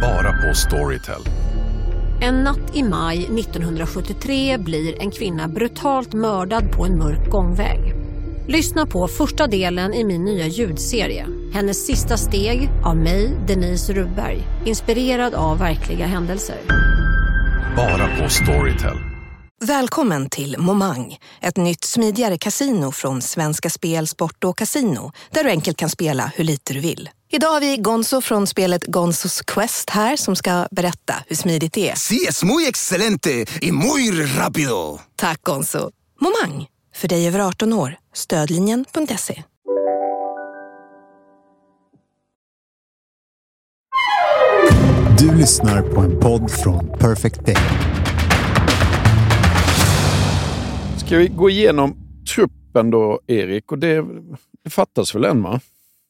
Bara på Storytel. En natt i maj 1973 blir en kvinna brutalt mördad på en mörk gångväg. Lyssna på första delen i min nya ljudserie. Hennes sista steg av mig, Denise Rubberg. Inspirerad av verkliga händelser. Bara på Storytel. Välkommen till Momang, ett nytt smidigare casino från Svenska Spel, Sport och Casino där du enkelt kan spela hur lite du vill. Idag har vi Gonzo från spelet Gonzos Quest här som ska berätta hur smidigt det är. Sí, es muy excelente y muy rápido. Tack Gonzo! Momang, för dig över 18 år. Stödlinjen.se. Du lyssnar på en podd från Perfect Day. Ska vi gå igenom truppen då, Erik? Och det, det fattas väl en, va?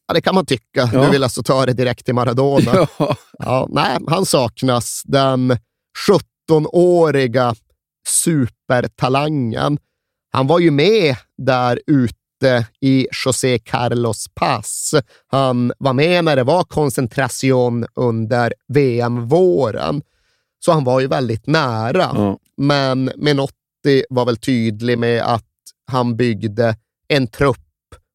Ja, det kan man tycka. Ja. Du vill alltså ta det direkt till Maradona. Ja. Ja, nej, han saknas. Den 17-åriga supertalangen. Han var ju med där ute i José Carlos Paz. Han var med när det var koncentration under VM-våren. Så han var ju väldigt nära. Ja. Men Menotti var väl tydlig med att han byggde en trupp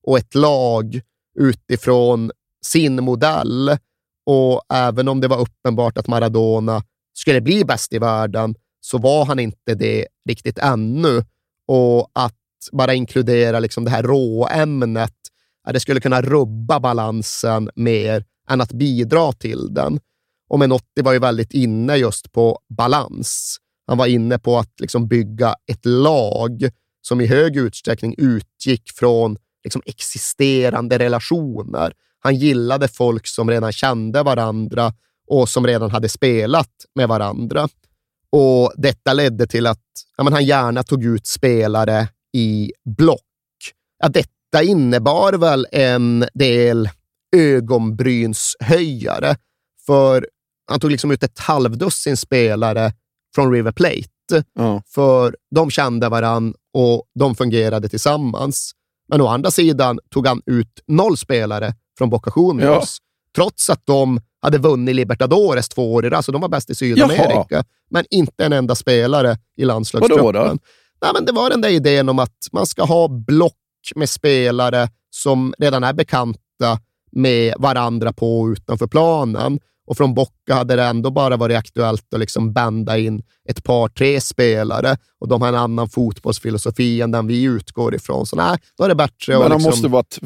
och ett lag utifrån sin modell. Och även om det var uppenbart att Maradona skulle bli bäst i världen så var han inte det riktigt ännu. Och att bara inkludera liksom det här råämnet, det skulle kunna rubba balansen mer än att bidra till den. Och Menotti var ju väldigt inne just på balans. Han var inne på att liksom bygga ett lag som i hög utsträckning utgick från liksom existerande relationer. Han gillade folk som redan kände varandra och som redan hade spelat med varandra. Och Detta ledde till att ja, men han gärna tog ut spelare i block. Ja, detta innebar väl en del ögonbrynshöjare, för han tog liksom ut ett halvdussin spelare från River Plate, Ja. för de kände varann och de fungerade tillsammans. Men å andra sidan tog han ut noll spelare från Boca Juniors, trots att de hade vunnit Libertadores två år i rad, så de var bäst i Sydamerika. Men inte en enda spelare i landslagstruppen. Vadå då? Nej, men det var den där idén om att man ska ha block med spelare som redan är bekanta med varandra på och utanför planen. Och från Bocca hade det ändå bara varit aktuellt att liksom banda in ett par, tre spelare och de har en annan fotbollsfilosofi än den vi utgår ifrån. Så nej, då är det bättre Men det Liksom, måste varit,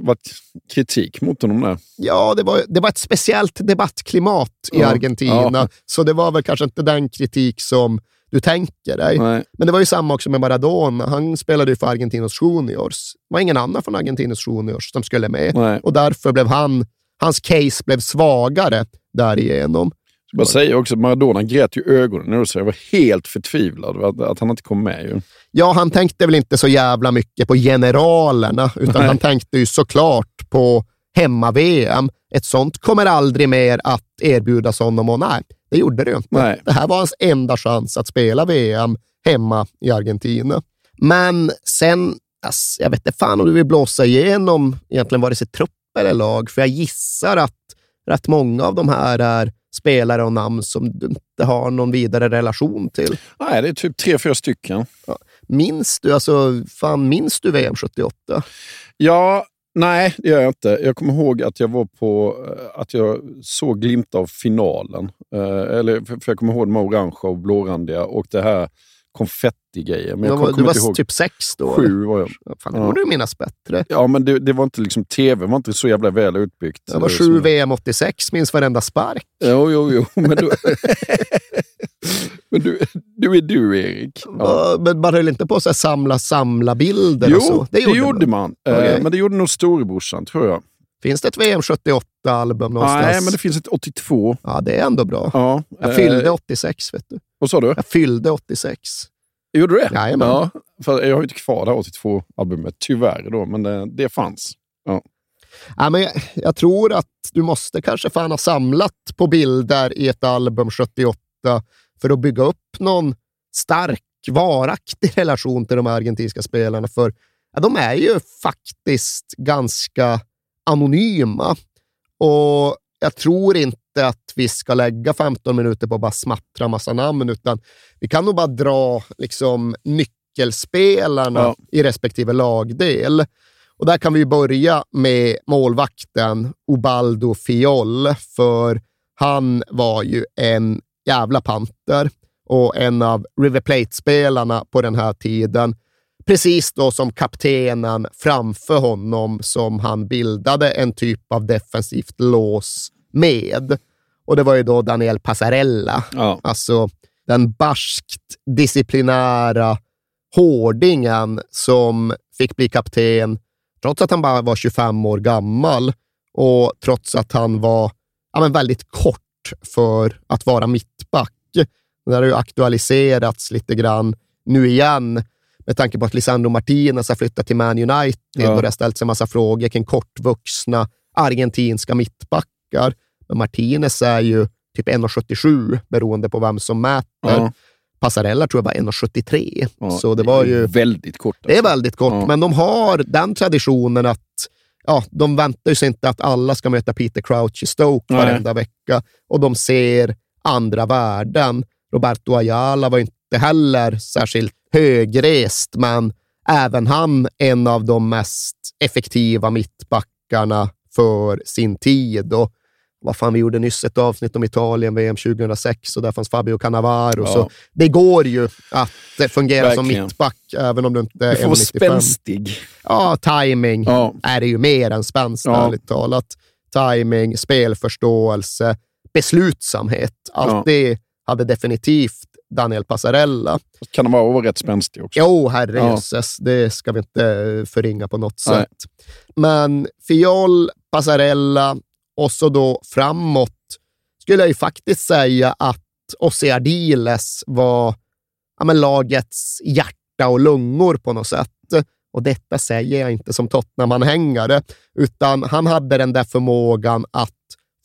varit kritik mot honom där. Ja, det var, det var ett speciellt debattklimat i Ja, Argentina, ja. så det var väl kanske inte den kritik som du tänker dig. Nej. Men det var ju samma också med Maradona. Han spelade ju för Argentinos Juniors. Det var ingen annan från Argentinos Juniors som skulle med. Nej. Och därför blev han, hans case blev svagare därigenom. Jag säga också Maradona grät ju ögonen du sa jag var helt förtvivlad att, han inte kom med. Ju. Ja, han tänkte väl inte så jävla mycket på generalerna, utan Nej. han tänkte ju såklart på hemma-VM. Ett sånt kommer aldrig mer att erbjudas honom och nej, det gjorde det ju inte. Nej. Det här var hans enda chans att spela VM hemma i Argentina. Men sen, ass, jag vet inte fan om du vill blåsa igenom egentligen vare sig trupp eller lag, för jag gissar att rätt många av de här är spelare och namn som du inte har någon vidare relation till. Nej, det är typ tre, fyra stycken. Minns du, alltså, fan, minns du VM 78? Ja, nej, det gör jag inte. Jag kommer ihåg att jag var på eh, att jag såg glimt av finalen. Eh, eller, för jag kommer ihåg de orangea och blårandiga och det här konfetti-grejen. Men jag du var, du var ihåg. typ sex då? Sju var jag. Fan, det Ja. borde du minnas bättre. Ja, men det, det var inte liksom tv var inte så jävla väl utbyggt. Jag var eh, sju VM 86, minns varenda spark. Jo, jo, jo. Men du, men du, du är du, Erik. Ja. Men man höll inte på att samla samla bilder Jo, och så? det gjorde, man. Eh, Okej. Men det gjorde nog storebrorsan, tror jag. Finns det ett VM 78-album någonstans? Nej, men det finns ett 82. Ja, det är ändå bra. Ja. Jag eh, fyllde 86, vet du. Vad sa du? Jag fyllde 86. Gjorde du det? Jajamän. Ja, för jag har ju inte kvar det här 82-albumet, tyvärr. Då, men det, det fanns. Ja, men jag, jag tror att du måste kanske fan ha samlat på bilder i ett album 78 för att bygga upp någon stark, varaktig relation till de argentinska spelarna. För ja, de är ju faktiskt ganska anonyma. Och jag tror inte inte att vi ska lägga 15 minuter på att bara smattra massa namn, utan vi kan nog bara dra liksom, nyckelspelarna Ja. i respektive lagdel. Och där kan vi börja med målvakten Ubaldo Fiol, för han var ju en jävla panter och en av River Plate-spelarna på den här tiden. Precis då som kaptenen framför honom som han bildade en typ av defensivt lås med. Och det var ju då Daniel Passarella, Ja. alltså den barskt disciplinära hårdingen som fick bli kapten trots att han bara var 25 år gammal och trots att han var ja, men väldigt kort för att vara mittback. Det har ju aktualiserats lite grann nu igen med tanke på att Lisandro Martinez har flyttat till Man United Ja. och det har ställts en massa frågor kring kortvuxna argentinska mittbackar. Martinez är ju typ 1,77 beroende på vem som mäter. Ja. Passarella tror jag var 1,73. Ja, Så det var ju... Väldigt kort. Det är alltså. väldigt kort, Ja. men de har den traditionen att ja, de väntar sig inte att alla ska möta Peter Crouch i Stoke Nej. varenda vecka och de ser andra värden. Roberto Ayala var inte heller särskilt högrest, men även han en av de mest effektiva mittbackarna för sin tid. Och vad fan, vi gjorde nyss ett avsnitt om Italien, VM 2006, och där fanns Fabio Cannavaro. Ja. Så det går ju att eh, fungera som Verkligen. mittback, även om du inte Du är får vara 1,95. spänstig. Ja, timing Ja. är det ju mer än spänst, Ja. ärligt talat. Timing, spelförståelse, beslutsamhet. Allt Ja. det hade definitivt Daniel Passarella. Kan vara vara rätt spänstig också. Jo, herrejösses, Ja. det ska vi inte eh, förringa på något Nej. sätt. Men Fiol, Passarella och så då framåt skulle jag ju faktiskt säga att Ossi Ardiles var ja, men lagets hjärta och lungor på något sätt. Och detta säger jag inte som Tottenham-anhängare, utan han hade den där förmågan att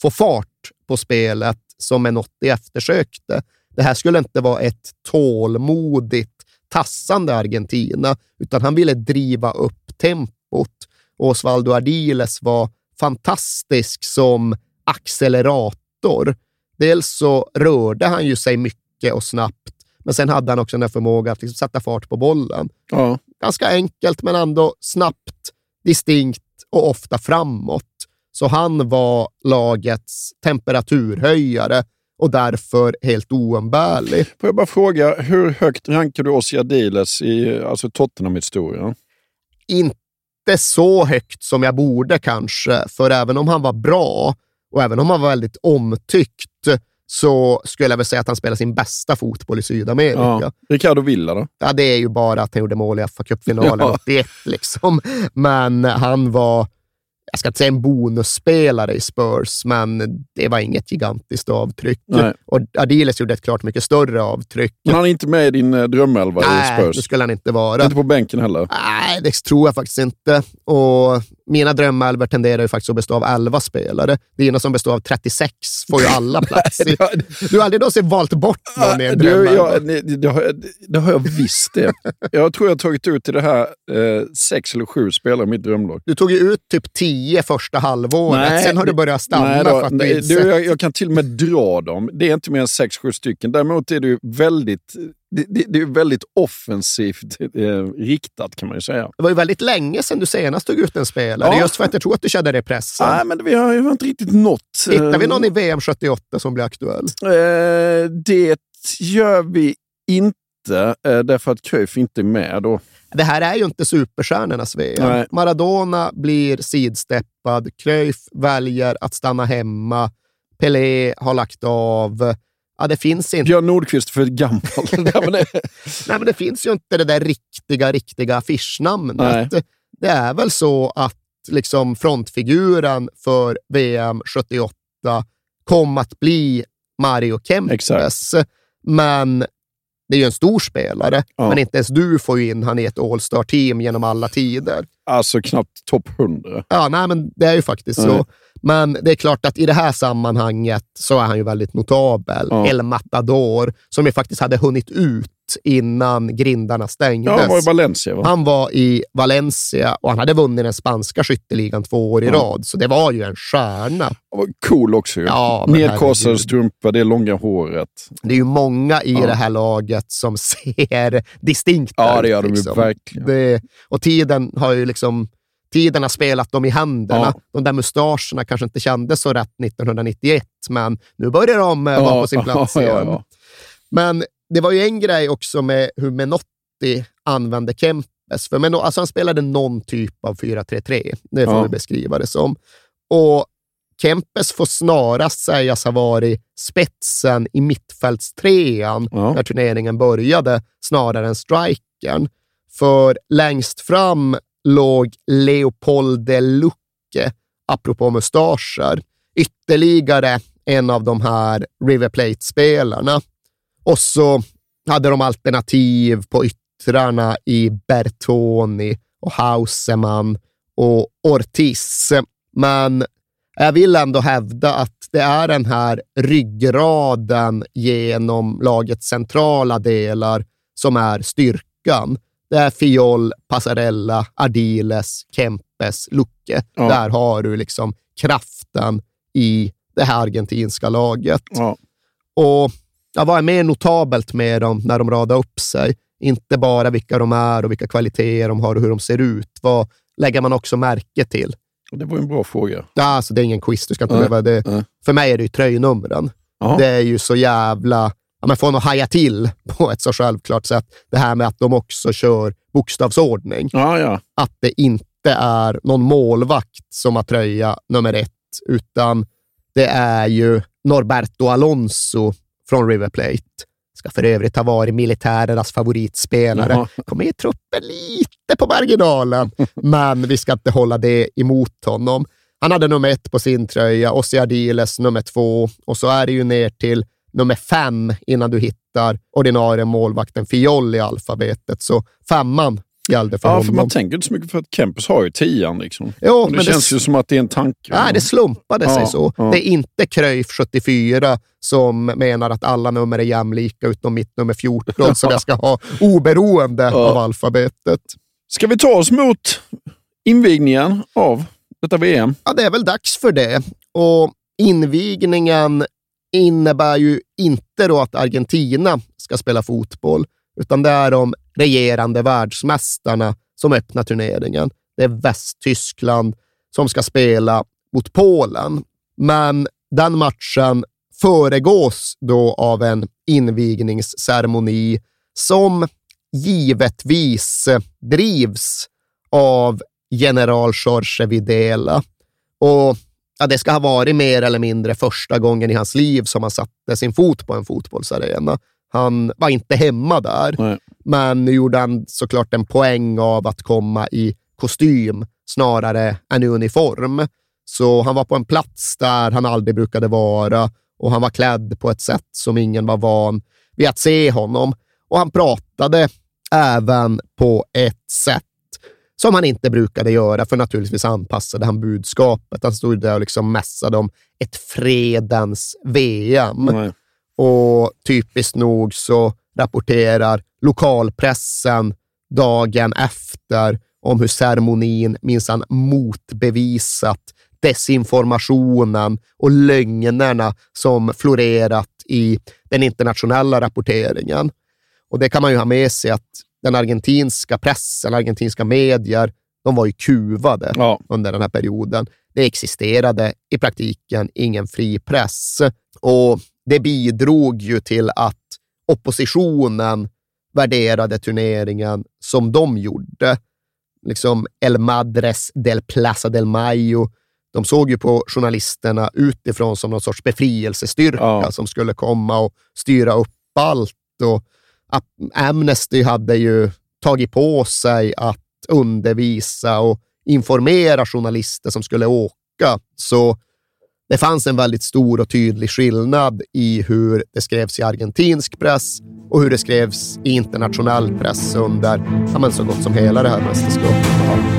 få fart på spelet som en 80 eftersökte. Det här skulle inte vara ett tålmodigt tassande Argentina, utan han ville driva upp tempot. Osvaldo Ardiles var fantastisk som accelerator. Dels så rörde han ju sig mycket och snabbt, men sen hade han också den här förmågan att liksom sätta fart på bollen. Ja. Ganska enkelt, men ändå snabbt, distinkt och ofta framåt. Så han var lagets temperaturhöjare och därför helt oumbärlig. Får jag bara fråga, hur högt rankar du Ossi Adiles i alltså Tottenham-historien? inte så högt som jag borde kanske, för även om han var bra och även om han var väldigt omtyckt så skulle jag väl säga att han spelar sin bästa fotboll i Sydamerika. Ja. Ja. Ricardo Villa då? det är ju bara att han gjorde mål i fa Cup-finalen Ja. 81, liksom. Men han var, jag ska inte säga en bonusspelare i Spurs, men det var inget gigantiskt avtryck. Nej. Och Adiles gjorde ett klart mycket större avtryck. Men han är inte med i din eh, drömelva i Nej, det Spurs? skulle han inte vara. Inte på bänken heller? Nej, det tror jag faktiskt inte. Och mina drömelver tenderar ju faktiskt att bestå av 11 spelare. Dina som består av 36 får ju alla plats. i. Du har aldrig någonsin valt bort någon i en jag, det, har, jag- det har jag visst det. Jag tror jag har tagit ut i det här eh, sex eller sju spelare i mitt drömlag. Du tog ju ut typ 10 första halvåret, sen har du börjat stanna nej då, för att nej, du, jag, jag kan till och med dra dem. Det är inte mer än sex, sju stycken. Däremot är det ju väldigt, det, det, det är väldigt offensivt eh, riktat kan man ju säga. Det var ju väldigt länge sedan du senast tog ut en spelare, Ja. just för att jag tror att du kände dig pressad. Nej, men vi har ju inte riktigt nått... Hittar vi eh, någon i VM 78 som blir aktuell? Eh, det gör vi inte, eh, därför att Cruyff inte är med. Då. Det här är ju inte superstjärnornas VM. Nej. Maradona blir sidsteppad, Cruyff väljer att stanna hemma, Pelé har lagt av. Ja, det finns inte. Björn Nordqvist för gammal. Nej, men det, finns ju inte det där riktiga, riktiga affischnamnet. Det är väl så att liksom frontfiguren för VM 78 kom att bli Mario Kempes. Men det är ju en stor spelare, Ja. men inte ens du får ju in han i ett All-star-team genom alla tider. alltså knappt topp 100. Ja, nej, men det är ju faktiskt Nej. så. Men det är klart att i det här sammanhanget så är han ju väldigt notabel. Ja. El Matador, som ju faktiskt hade hunnit ut innan grindarna stängdes. Ja, han var i Valencia va? Han var i Valencia och han hade vunnit den spanska skytteligan två år i Ja. rad, så det var ju en stjärna. Han var cool också ju. Ja, herregud. strumpor, det långa håret. Det är ju många i Ja. det här laget som ser distinkta Ja, det gör de ju liksom. verkligen. Det, och tiden har ju liksom Tiden har spelat dem i händerna. Ja. De där mustascherna kanske inte kändes så rätt 1991, men nu börjar de eh, vara på sin plats ja, igen. ja, ja. Men det var ju en grej också med hur Menotti använde Kempes. För Meno, alltså han spelade någon typ av 4-3-3, det får Ja. vi beskriva det som. Och Kempes får snarast sägas ha varit spetsen i mittfältstrean Ja. när turneringen började, snarare än strikern. För längst fram låg Leopold Lucke, apropå mustascher, ytterligare en av de här River Plate-spelarna. Och så hade de alternativ på yttrarna i Bertoni och Hauseman och Ortiz. Men jag vill ändå hävda att det är den här ryggraden genom lagets centrala delar som är styrkan. Det är Fiol, Passarella, Ardiles, Kempes, Lucke. Ja. Där har du liksom kraften i det här argentinska laget. Ja. Och ja, vad är mer notabelt med dem när de radar upp sig? Inte bara vilka de är och vilka kvaliteter de har och hur de ser ut. Vad lägger man också märke till? Det var en bra fråga. Ja, alltså, det är ingen quiz, du ska inte behöva det. För mig är det ju tröjnumren. Ja. Det är ju så jävla... Ja, man får nog haja till på ett så självklart sätt. Det här med att de också kör bokstavsordning. Ja, ja. Att det inte är någon målvakt som har tröja nummer ett, utan det är ju Norberto Alonso från River Plate. Ska för övrigt ha varit militärernas favoritspelare. Jaha. Kom i truppen lite på marginalen, men vi ska inte hålla det emot honom. Han hade nummer ett på sin tröja, Ossi Ardiles nummer två och så är det ju ner till nummer fem innan du hittar ordinarie målvakten Fiol i alfabetet. Så femman gällde för ja honom. för man tänker inte så mycket för att Kempes har ju tian. Liksom. Jo, det men känns det, ju som att det är en tanke. nej, det slumpade sig Ja, så. ja. Det är inte Cruyff 74 som menar att alla nummer är jämlika utom mitt nummer 14 som jag ska ha oberoende Ja. av alfabetet. Ska vi ta oss mot invigningen av detta VM? Ja, det är väl dags för det. Och invigningen innebär ju inte då att Argentina ska spela fotboll, utan det är de regerande världsmästarna som öppnar turneringen. Det är Västtyskland som ska spela mot Polen. Men den matchen föregås då av en invigningsceremoni som givetvis drivs av general Jorge Videla. Och ja, det ska ha varit mer eller mindre första gången i hans liv som han satte sin fot på en fotbollsarena. Han var inte hemma där, Nej. men nu gjorde han såklart en poäng av att komma i kostym snarare än i uniform. Så han var på en plats där han aldrig brukade vara och han var klädd på ett sätt som ingen var van vid att se honom. Och han pratade även på ett sätt som han inte brukade göra, för naturligtvis anpassade han budskapet. Han stod där och liksom mässade om ett fredens VM. Nej. Och typiskt nog så rapporterar lokalpressen dagen efter om hur ceremonin minsann motbevisat desinformationen och lögnerna som florerat i den internationella rapporteringen. Och det kan man ju ha med sig att den argentinska pressen, argentinska medier, de var ju kuvade Ja. under den här perioden. Det existerade i praktiken ingen fri press och det bidrog ju till att oppositionen värderade turneringen som de gjorde. Liksom El Madres del Plaza del Mayo. De såg ju på journalisterna utifrån som någon sorts befrielsestyrka Ja. som skulle komma och styra upp allt. Och Amnesty hade ju tagit på sig att undervisa och informera journalister som skulle åka. Så det fanns en väldigt stor och tydlig skillnad i hur det skrevs i argentinsk press och hur det skrevs i internationell press under ja, men så gott som hela det här mästerskapet.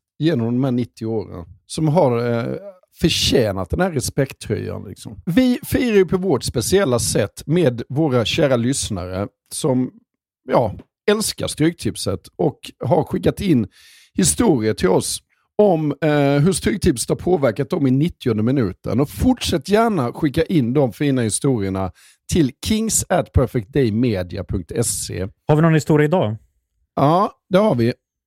genom de här 90 åren. Som har eh, förtjänat den här respekttröjan. Liksom. Vi firar ju på vårt speciella sätt med våra kära lyssnare som ja, älskar Stryktipset och har skickat in historier till oss om eh, hur Stryktipset har påverkat dem i 90 minuten. Och fortsätt gärna skicka in de fina historierna till kings at perfectdaymedia.se. Har vi någon historia idag? Ja, det har vi.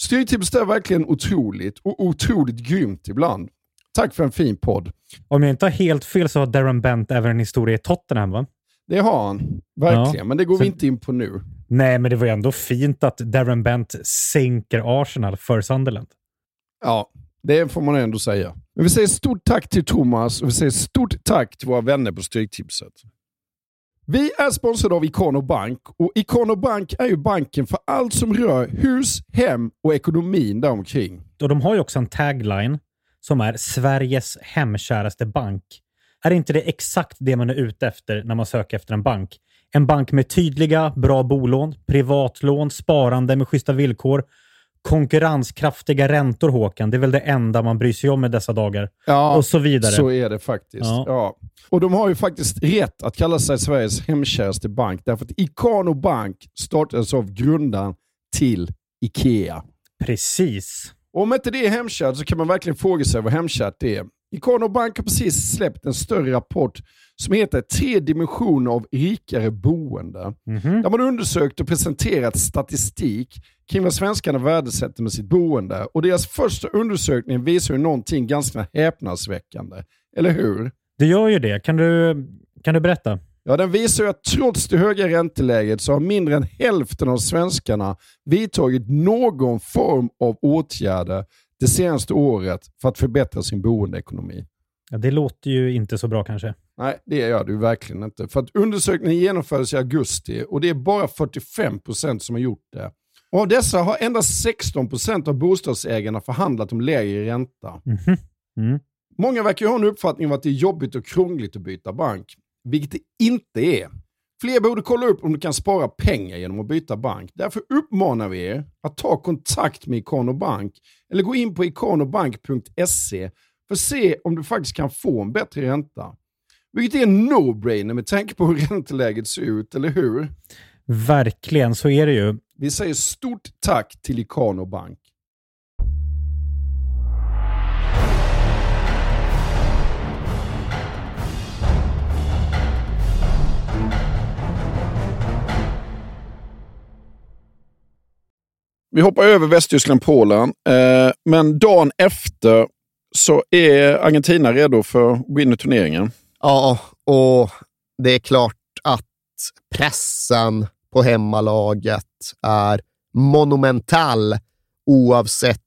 Styrtipset är verkligen otroligt och otroligt grymt ibland. Tack för en fin podd. Om jag inte har helt fel så har Darren Bent även en historia i Tottenham, va? Det har han, verkligen. Ja. Men det går Så- vi inte in på nu. Nej, men det var ju ändå fint att Darren Bent sänker Arsenal för Sunderland. Ja, det får man ändå säga. Men vi säger stort tack till Thomas och vi säger stort tack till våra vänner på Stryktipset. Vi är sponsrade av Ikano Bank och Ikano Bank är ju banken för allt som rör hus, hem och ekonomin däromkring. Och de har ju också en tagline som är Sveriges hemkäraste bank. Är inte det exakt det man är ute efter när man söker efter en bank? En bank med tydliga, bra bolån, privatlån, sparande med schyssta villkor, konkurrenskraftiga räntor, Håkan. Det är väl det enda man bryr sig om i dessa dagar. Ja, och så vidare. Så är det faktiskt. Ja. Ja. Och de har ju faktiskt rätt att kalla sig Sveriges hemkäraste bank därför att Ikano Bank startades av grundaren till Ikea. Precis. Och om inte det är hemkärt så kan man verkligen fråga sig vad hemkärt är. Ikano Bank har precis släppt en större rapport som heter Tre dimensioner av rikare boende. Mhm. Där man undersökt och presenterat statistik kring vad svenskarna värdesätter med sitt boende. Och deras första undersökning visar ju någonting ganska häpnadsväckande. Eller hur? Det gör ju det. Kan du, kan du berätta? Ja, den visar ju att trots det höga ränteläget så har mindre än hälften av svenskarna vidtagit någon form av åtgärder det senaste året för att förbättra sin boendeekonomi. Ja, det låter ju inte så bra kanske. Nej, det gör du verkligen inte. För att undersökningen genomfördes i augusti och det är bara 45% som har gjort det. Av dessa har endast 16% av bostadsägarna förhandlat om lägre ränta. Mhm. Mm. Många verkar ha en uppfattning om att det är jobbigt och krångligt att byta bank, vilket det inte är. Fler borde kolla upp om du kan spara pengar genom att byta bank. Därför uppmanar vi er att ta kontakt med Ikano Bank eller gå in på ikanobank.se för att se om du faktiskt kan få en bättre ränta. Vilket är en no-brainer med tanke på hur ränteläget ser ut, eller hur? Verkligen, så är det ju. Vi säger stort tack till Ikano Bank. Vi hoppar över Västtyskland-Polen, eh, men dagen efter så är Argentina redo för att gå in i turneringen. Ja, och det är klart att pressen på hemmalaget är monumental oavsett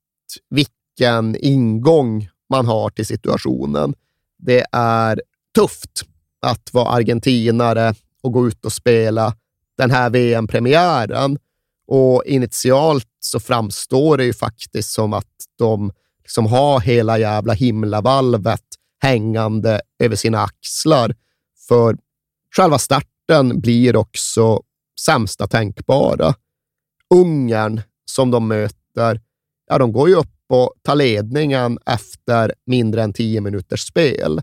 vilken ingång man har till situationen. Det är tufft att vara argentinare och gå ut och spela den här VM-premiären. Och initialt så framstår det ju faktiskt som att de liksom har hela jävla himlavalvet hängande över sina axlar. För själva starten blir också sämsta tänkbara. Ungern som de möter, ja, de går ju upp och tar ledningen efter mindre än tio minuters spel.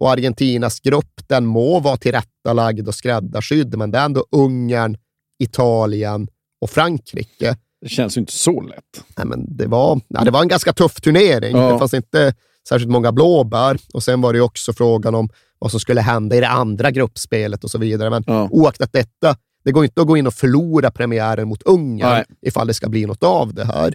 Och Argentinas grupp, den må vara tillrättalagd och skräddarsydd, men det är ändå Ungern, Italien och Frankrike. Det känns ju inte så lätt. Nej, men det, var, ja, det var en ganska tuff turnering. Ja. Det fanns inte särskilt många blåbär. Och sen var det också frågan om vad som skulle hända i det andra gruppspelet och så vidare. Men Ja. oaktat detta, det går inte att gå in och förlora premiären mot Ungern Nej. ifall det ska bli något av det här.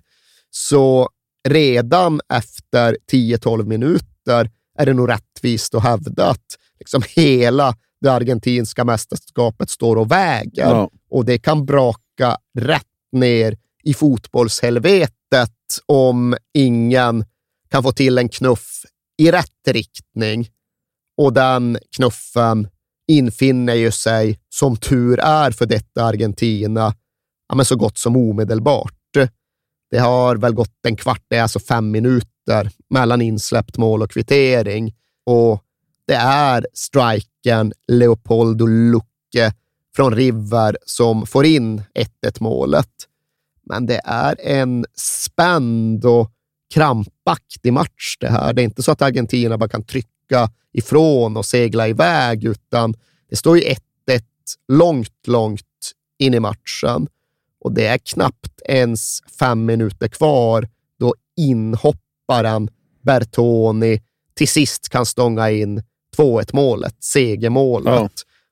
Så redan efter 10-12 minuter är det nog rättvist att hävda att liksom hela det argentinska mästerskapet står och väger. Ja. Och det kan braka rätt ner i fotbollshelvetet om ingen kan få till en knuff i rätt riktning. Och den knuffen infinner ju sig, som tur är för detta Argentina, ja, men så gott som omedelbart. Det har väl gått en kvart, det är alltså fem minuter mellan insläppt mål och kvittering. Och det är strikern Leopoldo Lucke från River som får in 1-1 målet. Men det är en spänd och krampaktig match det här. Det är inte så att Argentina bara kan trycka ifrån och segla iväg, utan det står ju 1-1 långt, långt in i matchen. Och det är knappt ens fem minuter kvar då inhopparen Bertoni till sist kan stånga in 2-1 målet, segermålet. Ja.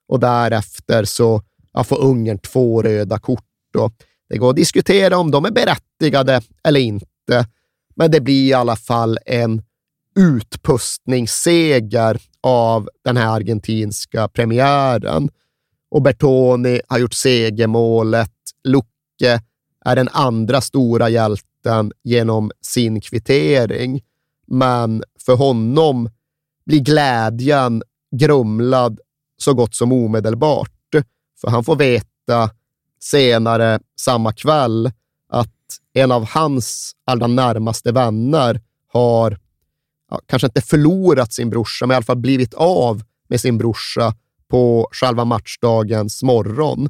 Och därefter så ja, får Ungern två röda kort. Och det går att diskutera om de är berättigade eller inte, men det blir i alla fall en utpustningsseger av den här argentinska premiären. Och Bertoni har gjort segermålet. Lucke är den andra stora hjälten genom sin kvittering. Men för honom blir glädjen grumlad så gott som omedelbart. För han får veta senare samma kväll att en av hans allra närmaste vänner har ja, kanske inte förlorat sin brorsa, men i alla fall blivit av med sin brorsa på själva matchdagens morgon.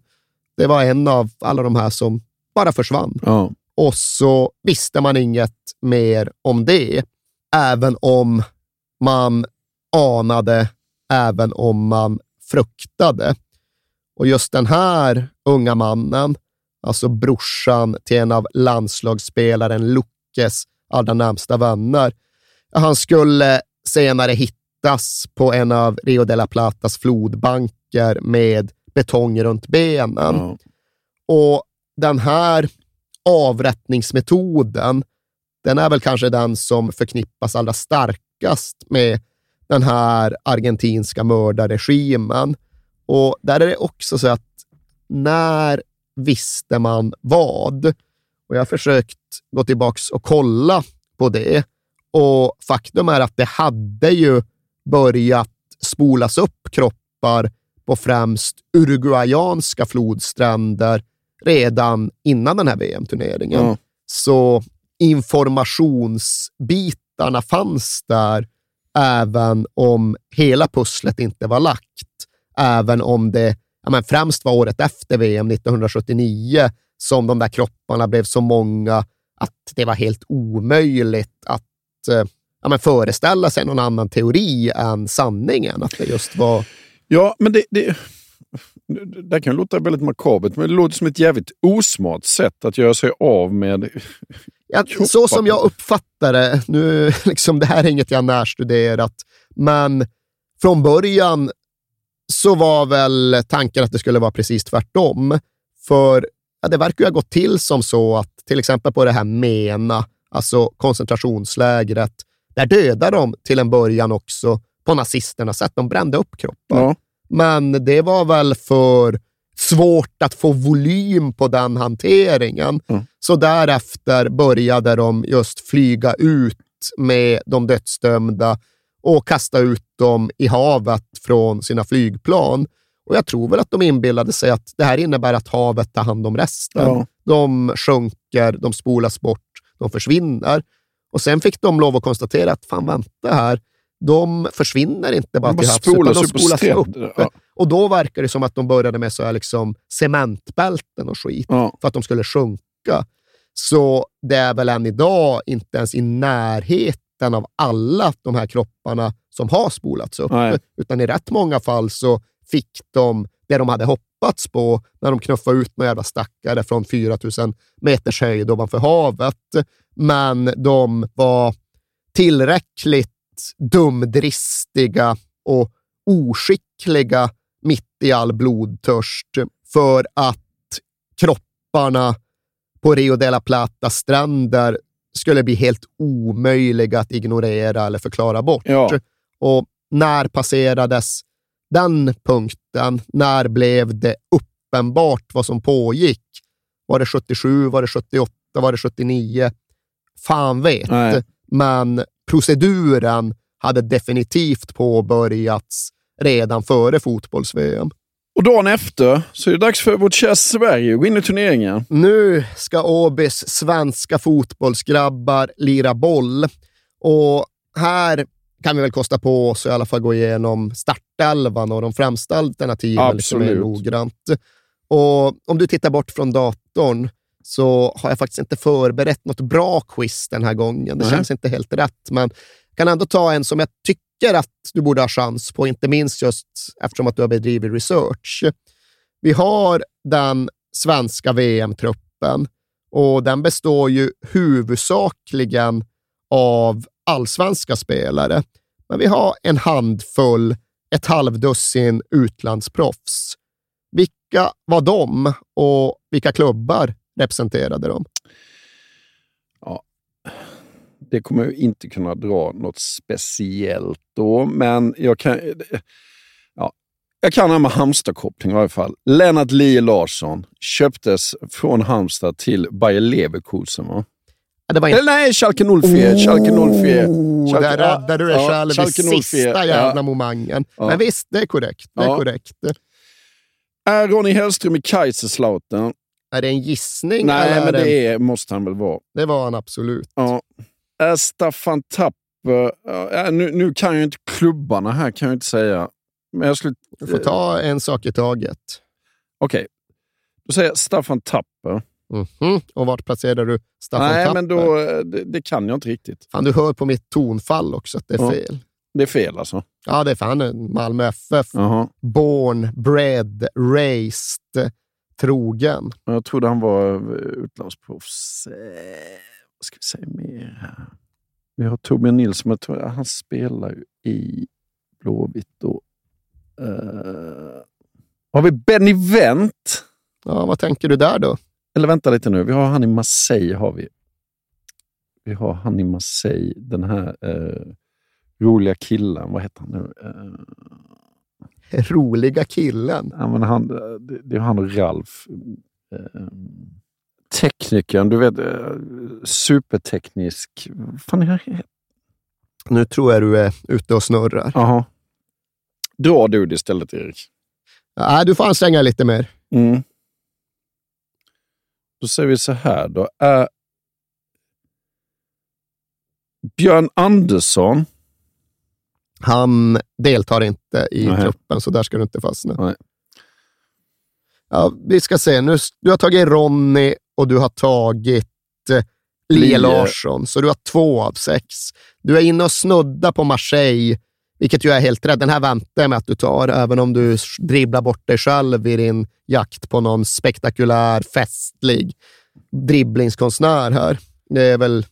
Det var en av alla de här som bara försvann. Ja. Och så visste man inget mer om det, även om man anade, även om man fruktade. Och just den här unga mannen, alltså brorsan till en av landslagsspelaren Luckes allra närmsta vänner, han skulle senare hittas på en av Rio de la Platas flodbanker med betong runt benen. Ja. Och den här avrättningsmetoden, den är väl kanske den som förknippas allra starkast med den här argentinska mördarregimen. Och där är det också så att när visste man vad? Och jag har försökt gå tillbaka och kolla på det. Och faktum är att det hade ju börjat spolas upp kroppar på främst uruguayanska flodstränder redan innan den här VM-turneringen. Ja. Så informationsbitarna fanns där, även om hela pusslet inte var lagt. Även om det ja, men främst var året efter VM 1979 som de där kropparna blev så många att det var helt omöjligt att ja, men föreställa sig någon annan teori än sanningen. Att det just var... Ja, men det, det, det kan låta väldigt makabert, men det låter som ett jävligt osmart sätt att göra sig av med... Ja, så som jag uppfattar det, nu, liksom, det här är inget jag närstuderat, men från början så var väl tanken att det skulle vara precis tvärtom. För ja, det verkar ju ha gått till som så att till exempel på det här MENA, alltså koncentrationslägret, där dödade de till en början också på nazisternas sätt. De brände upp kroppar. Ja. Men det var väl för svårt att få volym på den hanteringen. Mm. Så därefter började de just flyga ut med de dödsdömda och kasta ut dem i havet från sina flygplan. Och jag tror väl att de inbillade sig att det här innebär att havet tar hand om resten. Ja. De sjunker, de spolas bort, de försvinner. Och sen fick de lov att konstatera att fan, vänta här, de försvinner inte bara till havs, utan de spolas upp. Ja. Och då verkar det som att de började med så här liksom cementbälten och skit Ja. för att de skulle sjunka. Så det är väl än idag inte ens i närheten av alla de här kropparna som har spolats upp, Nej. utan i rätt många fall så fick de det de hade hoppats på när de knuffade ut några jävla stackare från 4000 meters höjd ovanför havet. Men de var tillräckligt dumdristiga och oskickliga mitt i all blodtörst för att kropparna på Rio de la Plata stränder skulle bli helt omöjliga att ignorera eller förklara bort. Ja. Och när passerades den punkten? När blev det uppenbart vad som pågick? Var det 77? Var det 78? Var det 79? Fan vet. Nej. Men proceduren hade definitivt påbörjats redan före fotbolls-VM. Och dagen efter så är det dags för vårt kära Sverige att gå in i turneringen. Nu ska Åbys svenska fotbollsgrabbar lira boll och här kan vi väl kosta på oss att i alla fall gå igenom startelvan och de främsta alternativen mer Absolut. noggrant. Och om du tittar bort från datorn så har jag faktiskt inte förberett något bra quiz den här gången. Det Nej. känns inte helt rätt, men jag kan ändå ta en som jag tycker att du borde ha chans på, inte minst just eftersom att du har bedrivit research. Vi har den svenska VM-truppen och den består ju huvudsakligen av allsvenska spelare. Men vi har en handfull, ett halvdussin utlandsproffs. Vilka var de och vilka klubbar representerade de? Det kommer jag inte kunna dra något speciellt då, men jag kan... Ja, jag kan ha med Halmstad-koppling i varje fall. Lennart Lie Larsson köptes från Halmstad till Bayer Leverkusen. Va? Ja, Det var Eller nej, Schalke 04. Schalke 04. Oh, Schalke- där räddade du dig ja, själv i Schalke 04, sista ja. jävla momangen. Ja. Men visst, det är korrekt. Det är Ja. korrekt. Är Ronny Hellström i Kaiserslautern? Är det en gissning? Nej, men det är, måste han väl vara. det var han absolut. Ja. Är Staffan Tapper... Ja, nu, nu kan jag inte klubbarna här, kan jag inte säga. Men jag skulle... Du får ta en sak i taget. Okej, då säger jag Staffan Tapper. Mhm. Och vart placerar du Staffan Nej, Tapper? men då, det, det kan jag inte riktigt. Fan, du hör på mitt tonfall också att det är Ja. fel. Det är fel alltså. Ja, det är fan en Malmö FF. Jaha. Born, bred, raised, trogen. Jag trodde han var eh, utlandsproffs. Eh, vad ska vi säga mer här? Vi har Torbjörn Nilsson, jag tror, han spelar ju i Blåvitt då. Eh, har vi Benny Wendt? Ja, vad tänker du där då? Eller vänta lite nu, vi har han i Marseille. Har vi. vi har han i Marseille, den här eh, roliga killen. Vad heter han nu? Eh, Roliga killen. Ja, men han, det, det är han och Ralf. Eh, teknikern, du vet, eh, superteknisk. Fan han? Nu tror jag du är ute och snurrar. Jaha. Dra du det istället, Erik. Nej, du får anstränga lite mer. Mm. Då säger vi så här då. Är Björn Andersson, Han deltar inte i Nej. truppen, så där ska du inte fastna. Nej. Ja, vi ska se. Nu, du har tagit Ronny och du har tagit eh, Lie. Larsson, så du har två av sex. Du är inne och snuddar på Marseille, vilket ju är helt rätt. Den här väntar jag med att du tar, även om du dribblar bort dig själv i din jakt på någon spektakulär, festlig dribblingskonstnär här. Det är väl,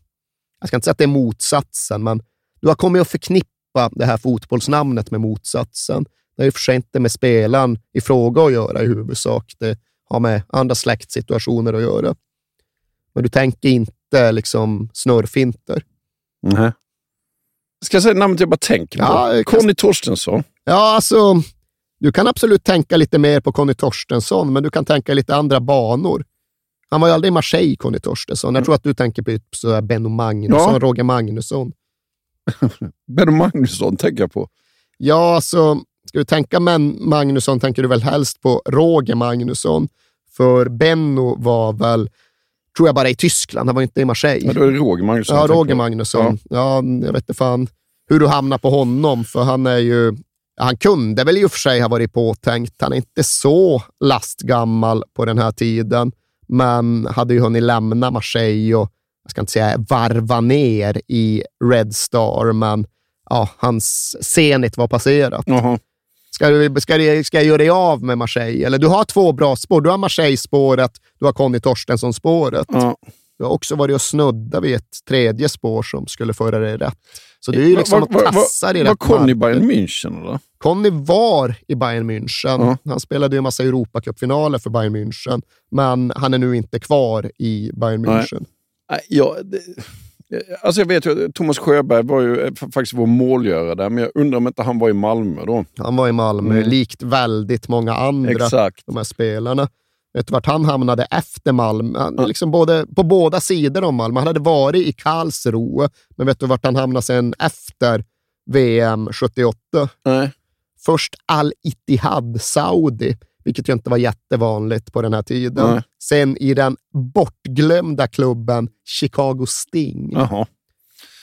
jag ska inte säga att det är motsatsen, men du har kommit att förknippa det här fotbollsnamnet med motsatsen. Det har i och för sig inte med spelaren i fråga att göra i huvudsak. Det har med andra släktsituationer att göra. Men du tänker inte liksom snurrfinter. Nej. Ska jag säga namnet jag bara tänker på? Ja, kan- Conny Torstensson. Ja, alltså, du kan absolut tänka lite mer på Conny Torstensson, men du kan tänka lite andra banor. Han var ju aldrig i Marseille, Conny Torstensson. Jag tror att du tänker på typ så här Benno Magnusson, Ja. Roger Magnusson. Benno Magnusson tänker jag på. Ja, alltså, ska du tänka Men Magnusson tänker du väl helst på Roger Magnusson. För Benno var väl, tror jag, bara i Tyskland. Han var inte i Marseille. Ja, det Roger Magnusson. Ja, Roger. Magnusson. Ja. jag vet inte fan hur du hamnar på honom, för han är ju... ja, Han kunde väl i och för sig ha varit påtänkt. Han är inte så lastgammal på den här tiden, men hade ju hunnit lämna Marseille och, jag ska inte säga varva ner i Red Star, men ja, hans Zenit var passerat. Jaha. Ska, du, ska, du, ska jag göra dig av med Marseille? Eller du har två bra spår. Du har Marseille-spåret, du har Conny Torstensson-spåret. Ja. Du har också varit och snudda vid ett tredje spår som skulle föra dig rätt. Så det är ju liksom Var- var- att tassa i Var rätt Conny marker. Bayern München eller? Conny var i Bayern München. Ja. Han spelade ju en massa Europacupfinaler för Bayern München, men han är nu inte kvar i Bayern. München. Nej, ja, det, alltså jag vet ju Thomas Sjöberg var ju eh, faktiskt vår målgörare där, men jag undrar om inte han var i Malmö då. Han var i Malmö, Mm. likt väldigt många andra Exakt. de här spelarna. Vet du vart han hamnade efter Malmö? Han, liksom både, på båda sidor om Malmö. Han hade varit i Karlsruhe, men vet du vart han hamnade sen efter VM 78? Nej. Först Al-Ittihad Saudi, vilket ju inte var jättevanligt på den här tiden. Nej. Sen i den bortglömda klubben Chicago Sting. Jaha.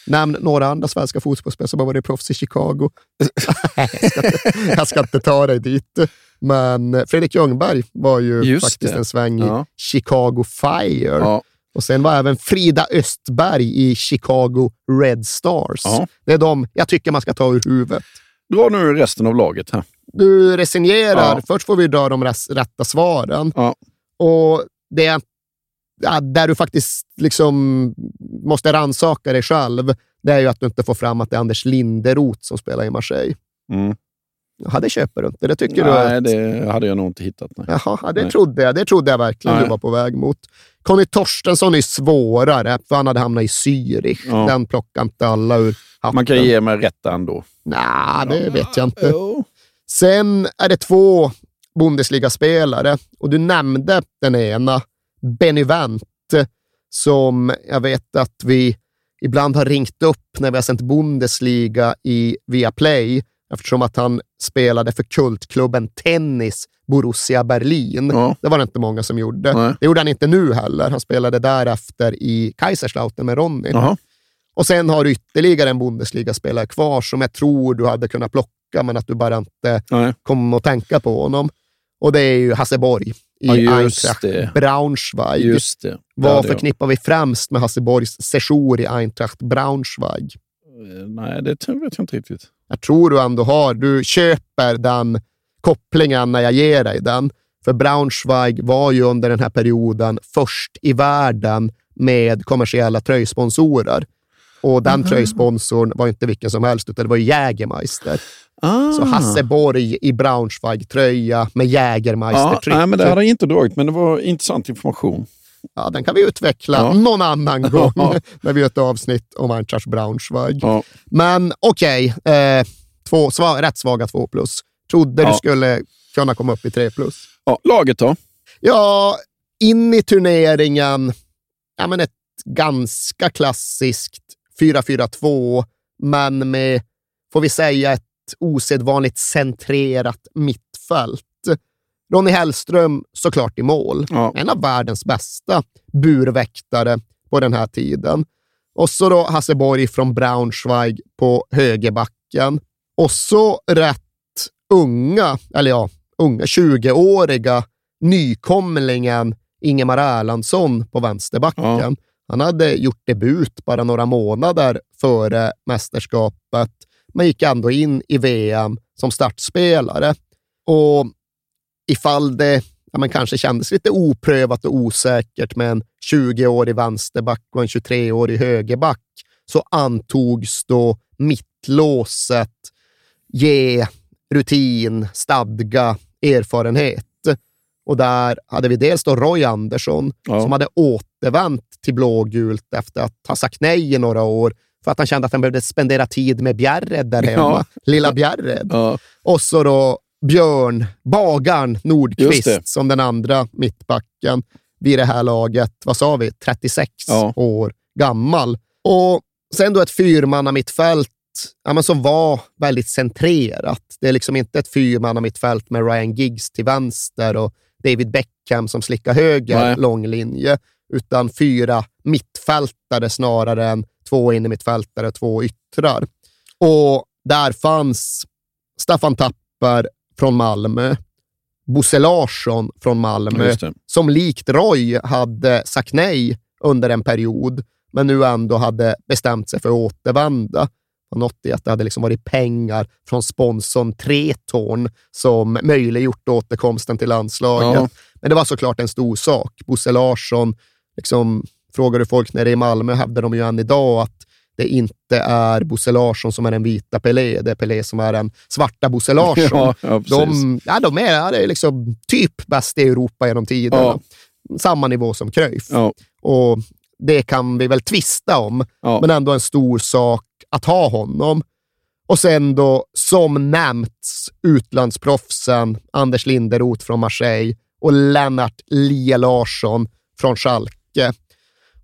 Nämn några andra svenska fotbollsspelare som har varit proffs i Chicago. jag, ska inte, jag ska inte ta dig dit. Men Fredrik Ljungberg var ju Just faktiskt det. en sväng i Ja. Chicago Fire. Ja. Och sen var även Frida Östberg i Chicago Red Stars. Ja. Det är de jag tycker man ska ta ur huvudet. Dra nu resten av laget här. Du resignerar. Ja. Först får vi dra de rätta svaren. Ja. Och det ja, där du faktiskt liksom måste rannsaka dig själv, det är ju att du inte får fram att det är Anders Linderoth som spelar i Marseille. Mm. Ja, det köper du inte. Det tycker Nej, du att... det hade jag nog inte hittat. Nej. Jaha, ja, det, Nej. trodde jag. det trodde jag verkligen Nej. du var på väg mot. Conny Torstensson är svårare, för han hade hamnat i Zürich. Ja. Den plockar inte alla ur hatten. Man kan ge mig rätt ändå. Nej, det vet jag inte. Jo. Sen är det två Bundesliga-spelare och du nämnde den ena, Benny Wendt, som jag vet att vi ibland har ringt upp när vi har sänt Bundesliga i Viaplay eftersom att han spelade för kultklubben Tennis Borussia Berlin. Ja. Det var det inte många som gjorde. Nej. Det gjorde han inte nu heller. Han spelade därefter i Kaiserslautern med Ronny. Jaha. Och sen har du ytterligare en Bundesliga-spelare kvar som jag tror du hade kunnat plocka, men att du bara inte Nej. kom att tänka på honom. Och det är ju Hasse Borg i Ja, Eintracht det. Braunschweig. Just det. Vad jag. förknippar vi främst med Hasse Borgs sejour i Eintracht Braunschweig? Eh, Nej, det vet jag inte riktigt. Jag tror du ändå har, du köper den kopplingen när jag ger dig den. För Braunschweig var ju under den här perioden först i världen med kommersiella tröjsponsorer. Och den tröjsponsorn var inte vilken som helst, utan det var Jägermeister. Ah. Så Hasse Borg i Braunschweig-tröja med ja, Jägermeister-tryck. nej, men det hade jag inte dragit, men det var intressant information. Ja, den kan vi utveckla Ja. någon annan gång Ja. när vi gör ett avsnitt om Eintracht Braunschweig. Ja. Men okej, eh, två, sva, rätt svaga två plus. Trodde du Ja. skulle kunna komma upp i tre plus. Ja, laget då? Ja, in i turneringen, ja, men ett ganska klassiskt 4-4-2, men med, får vi säga, ett osedvanligt centrerat mittfält. Ronny Hellström såklart i mål. Ja. En av världens bästa burväktare på den här tiden. Och så då Hasse Borg från Braunschweig på högerbacken. Och så rätt unga, eller ja, unga 20-åriga nykomlingen Ingemar Erlandsson på vänsterbacken. Ja. Han hade gjort debut bara några månader före mästerskapet, men gick ändå in i VM som startspelare. Och ifall det ja, men kanske kändes lite oprövat och osäkert med en 20-årig vänsterback och en 23-årig högerback, så antogs då mittlåset ge rutin, stadga, erfarenhet. Och där hade vi dels då Roy Andersson Ja. som hade återvänt till blågult efter att ha sagt nej i några år för att han kände att han behövde spendera tid med Bjärred där hemma. Ja. Lilla Bjärred. Ja. Och så då Björn, Just Nordqvist som den andra mittbacken vid det här laget, vad sa vi, 36 Ja. år gammal. Och sen då ett fyrmanna mittfält ja, men som var väldigt centrerat. Det är liksom inte ett fyrmanna mittfält med Ryan Giggs till vänster och David Beckham som slickar höger Nej. lång linje, utan fyra mittfältare snarare än två innermittfältare, två yttrar. Och där fanns Staffan Tapper från Malmö, Bosse Larsson från Malmö, som likt Roy hade sagt nej under en period, men nu ändå hade bestämt sig för att återvända. Och något i att det hade liksom varit pengar från sponsorn Tretorn som möjliggjort återkomsten till landslaget. Ja. Men det var såklart en stor sak. Bosse Larsson, liksom frågar du folk nere i Malmö hävdar de ju än idag att det inte är Bosse Larsson som är den vita Pelé, det är Pelé som är den svarta Bosse Larsson. Ja, ja, de, ja, de är, ja, är liksom typ bäst i Europa genom tiderna. Ja. Samma nivå som Cruyff. Och det kan vi väl tvista om, men ändå en stor sak att ha honom. Och sen då, som nämnts, utlandsproffsen Anders Linderoth från Marseille och Lennart Lia Larsson från Schalke.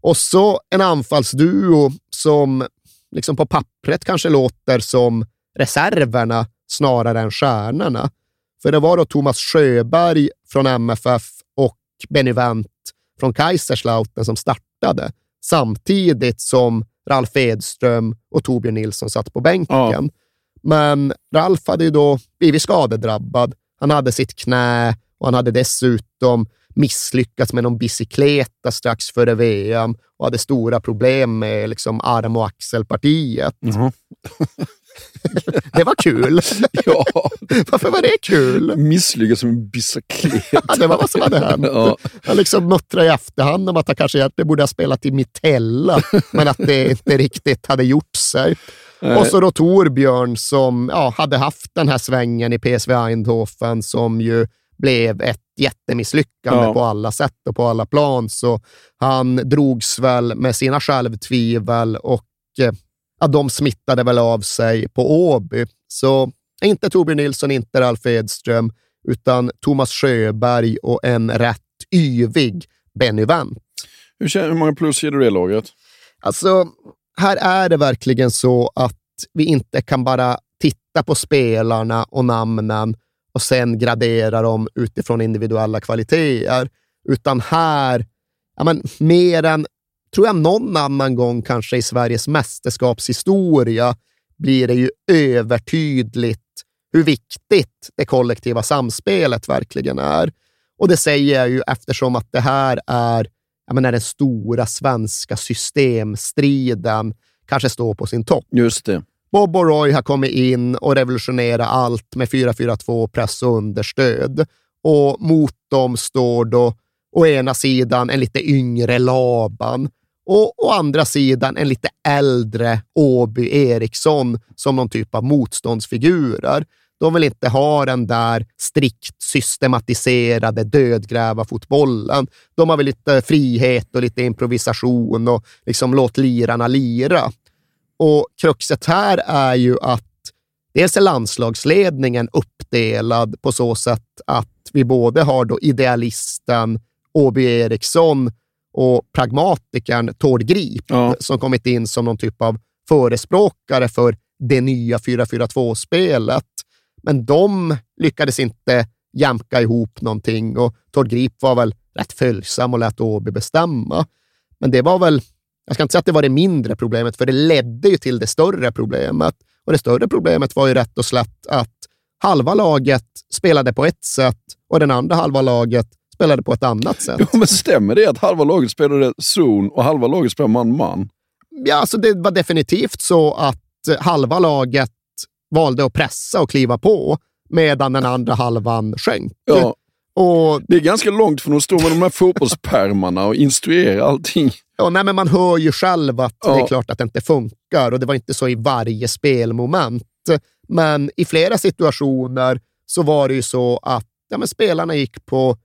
Och så en anfallsduo som liksom på pappret kanske låter som reserverna snarare än stjärnorna. För det var då Thomas Sjöberg från MFF och Benny Wendt från Kaiserslautern som startade, samtidigt som Ralf Edström och Torbjörn Nilsson satt på bänken. Ja. Men Ralf hade ju då blivit skadedrabbad. Han hade sitt knä och han hade dessutom misslyckats med någon bicykleta strax före VM och hade stora problem med liksom arm och axelpartiet. Jaha. Det var kul. Ja, Varför var det kul? misslyckas som en bicyklet. Ja, det var vad som hade hänt. Ja. Han liksom muttrade i efterhand om att han kanske egentligen borde ha spelat i Mitella, men att det inte riktigt hade gjort sig. Och så då Torbjörn som ja, hade haft den här svängen i PSV Eindhoven som ju blev ett jättemisslyckande Ja. på alla sätt och på alla plan. Så han drogs väl med sina självtvivel och eh, ja, de smittade väl av sig på Åby. Så inte Torbjörn Nilsson, inte Ralf Edström, utan Thomas Sjöberg och en rätt yvig Benny Wendt. Hur, hur många plus ger du det laget? Alltså, här är det verkligen så att vi inte kan bara titta på spelarna och namnen och sen gradera dem utifrån individuella kvaliteter, utan här, ja, men, mer än, tror jag, någon annan gång kanske i Sveriges mästerskapshistoria blir det ju övertydligt hur viktigt det kollektiva samspelet verkligen är. Och det säger jag ju eftersom att det här är jag menar, den stora svenska systemstriden kanske står på sin topp. Just det. Bob och Roy har kommit in och revolutionerat allt med 4-4-2 press och understöd. Och mot dem står då å ena sidan en lite yngre Laban och å andra sidan en lite äldre Åby Eriksson som någon typ av motståndsfigurer. De vill inte ha den där strikt systematiserade dödgrävarfotbollen. De har väl lite frihet och lite improvisation och liksom låt lirarna lira. Och kruxet här är ju att dels är landslagsledningen uppdelad på så sätt att vi både har då idealisten Åby Eriksson och pragmatikern Tord Grip Ja. som kommit in som någon typ av förespråkare för det nya 4-4-2-spelet. Men de lyckades inte jämka ihop någonting och Tord Grip var väl rätt följsam och lät Åby bestämma. Men det var väl, jag ska inte säga att det var det mindre problemet, för det ledde ju till det större problemet. Och det större problemet var ju rätt och slätt att halva laget spelade på ett sätt och den andra halva laget spelade på ett annat sätt. Jo, men stämmer det att halva laget spelade zon och halva laget spelade man-man? Ja, alltså det var definitivt så att eh, halva laget valde att pressa och kliva på medan den andra halvan sjönk. Ja, Och det är ganska långt från att stå med de här fotbollspärmarna och instruera allting. Ja, nej, men man hör ju själv att det Ja. är klart att det inte funkar och det var inte så i varje spelmoment. Men i flera situationer så var det ju så att ja, men spelarna gick på,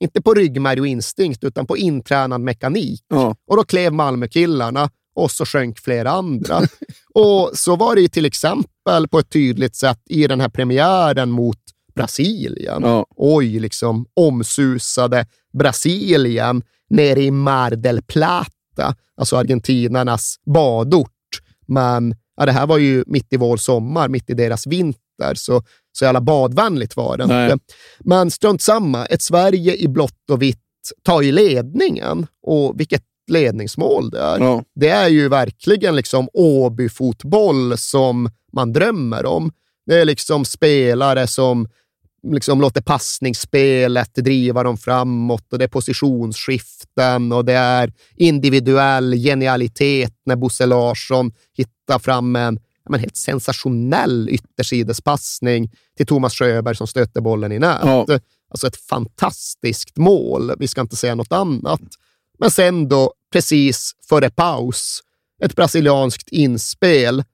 inte på ryggmärg och instinkt, utan på intränad mekanik. Ja. Och då klev Malmökillarna och så sjönk flera andra. och så var det ju till exempel på ett tydligt sätt i den här premiären mot Brasilien. Ja. Oj, liksom omsusade Brasilien nere i Mar del Plata, alltså argentinarnas badort. Men ja, det här var ju mitt i vår sommar, mitt i deras vinter, så så jävla badvänligt var det inte. Men strunt samma, ett Sverige i blått och vitt tar ju ledningen och vilket ledningsmål det är. Ja. Det är ju verkligen liksom Åby-fotboll som man drömmer om. Det är liksom spelare som liksom låter passningsspelet driva dem framåt och det är positionsskiften och det är individuell genialitet när Bosse Larsson hittar fram en men helt sensationell yttersidespassning till Thomas Sjöberg som stöter bollen i nät. Ja. Alltså ett fantastiskt mål. Vi ska inte säga något annat. Men sen då precis före paus ett brasilianskt inspel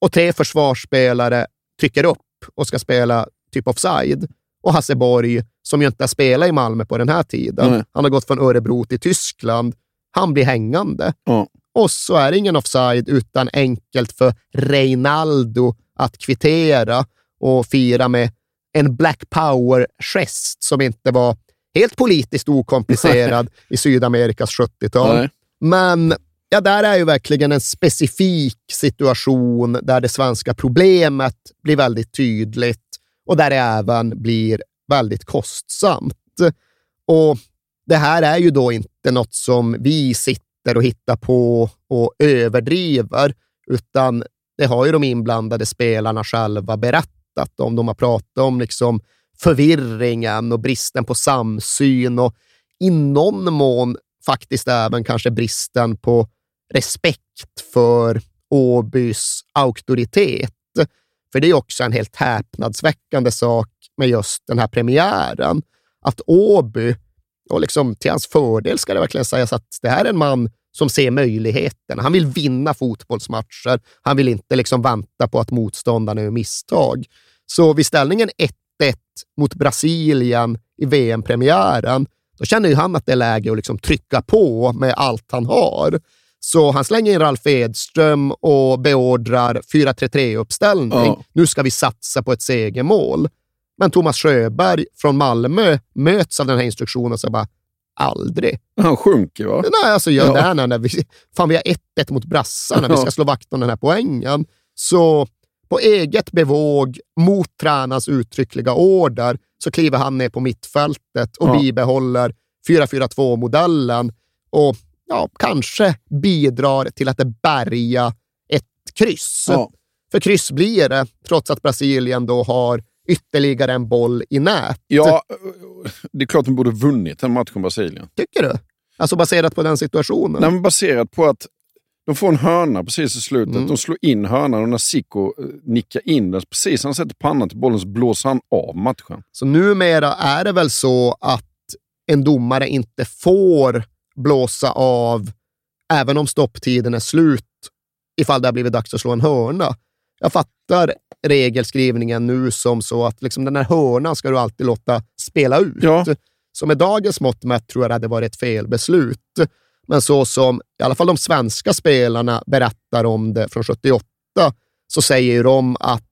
och tre försvarsspelare trycker upp och ska spela typ offside. Och Hasse Borg, som ju inte har spelat i Malmö på den här tiden, Nej. han har gått från Örebro till Tyskland, han blir hängande. Ja. Och så är det ingen offside, utan enkelt för Reinaldo att kvittera och fira med en Black Power-gest som inte var helt politiskt okomplicerad i Sydamerikas 70-tal. Nej. Men ja, där är ju verkligen en specifik situation där det svenska problemet blir väldigt tydligt och där det även blir väldigt kostsamt. Och det här är ju då inte något som vi sitter och hittar på och överdriver, utan det har ju de inblandade spelarna själva berättat om. De har pratat om liksom förvirringen och bristen på samsyn och i någon mån faktiskt även kanske bristen på respekt för Åbys auktoritet. För det är också en helt häpnadsväckande sak med just den här premiären. Att Åby, och liksom till hans fördel ska det verkligen sägas att det här är en man som ser möjligheterna. Han vill vinna fotbollsmatcher. Han vill inte liksom vänta på att motståndarna gör misstag. Så vid ställningen 1-1 mot Brasilien i VM-premiären, då känner ju han att det är läge att liksom trycka på med allt han har. Så han slänger in Ralf Edström och beordrar 4-3-3-uppställning. Ja. Nu ska vi satsa på ett segermål. Men Thomas Sjöberg från Malmö möts av den här instruktionen och säger bara aldrig. Han sjunker va? Nej, alltså gör Ja. det här när vi, fan, vi har 1-1 mot brassarna. Vi ska slå vakt om den här poängen. Så på eget bevåg, mot tränarens uttryckliga order, så kliver han ner på mittfältet och Ja. bibehåller 4-4-2-modellen och ja, kanske bidrar till att det bärga ett kryss. Ja. För kryss blir det, trots att Brasilien då har ytterligare en boll i nät. ja, det är klart de borde vunnit den matchen, Brasilien. Tycker du? Alltså baserat på den situationen? Nej, men baserat på att de får en hörna precis i slutet. Mm. De slår in hörnan och när Sicko eh, nickar in den, precis när han sätter pannan till bollen så blåser han av matchen. Så numera är det väl så att en domare inte får blåsa av även om stopptiden är slut ifall det har blivit dags att slå en hörna. Jag fattar regelskrivningen nu som så att liksom den här hörnan ska du alltid låta spela ut. Ja. Så med dagens mått mätt tror jag det hade varit ett felbeslut. Men så som i alla fall de svenska spelarna berättar om det från 78 så säger de att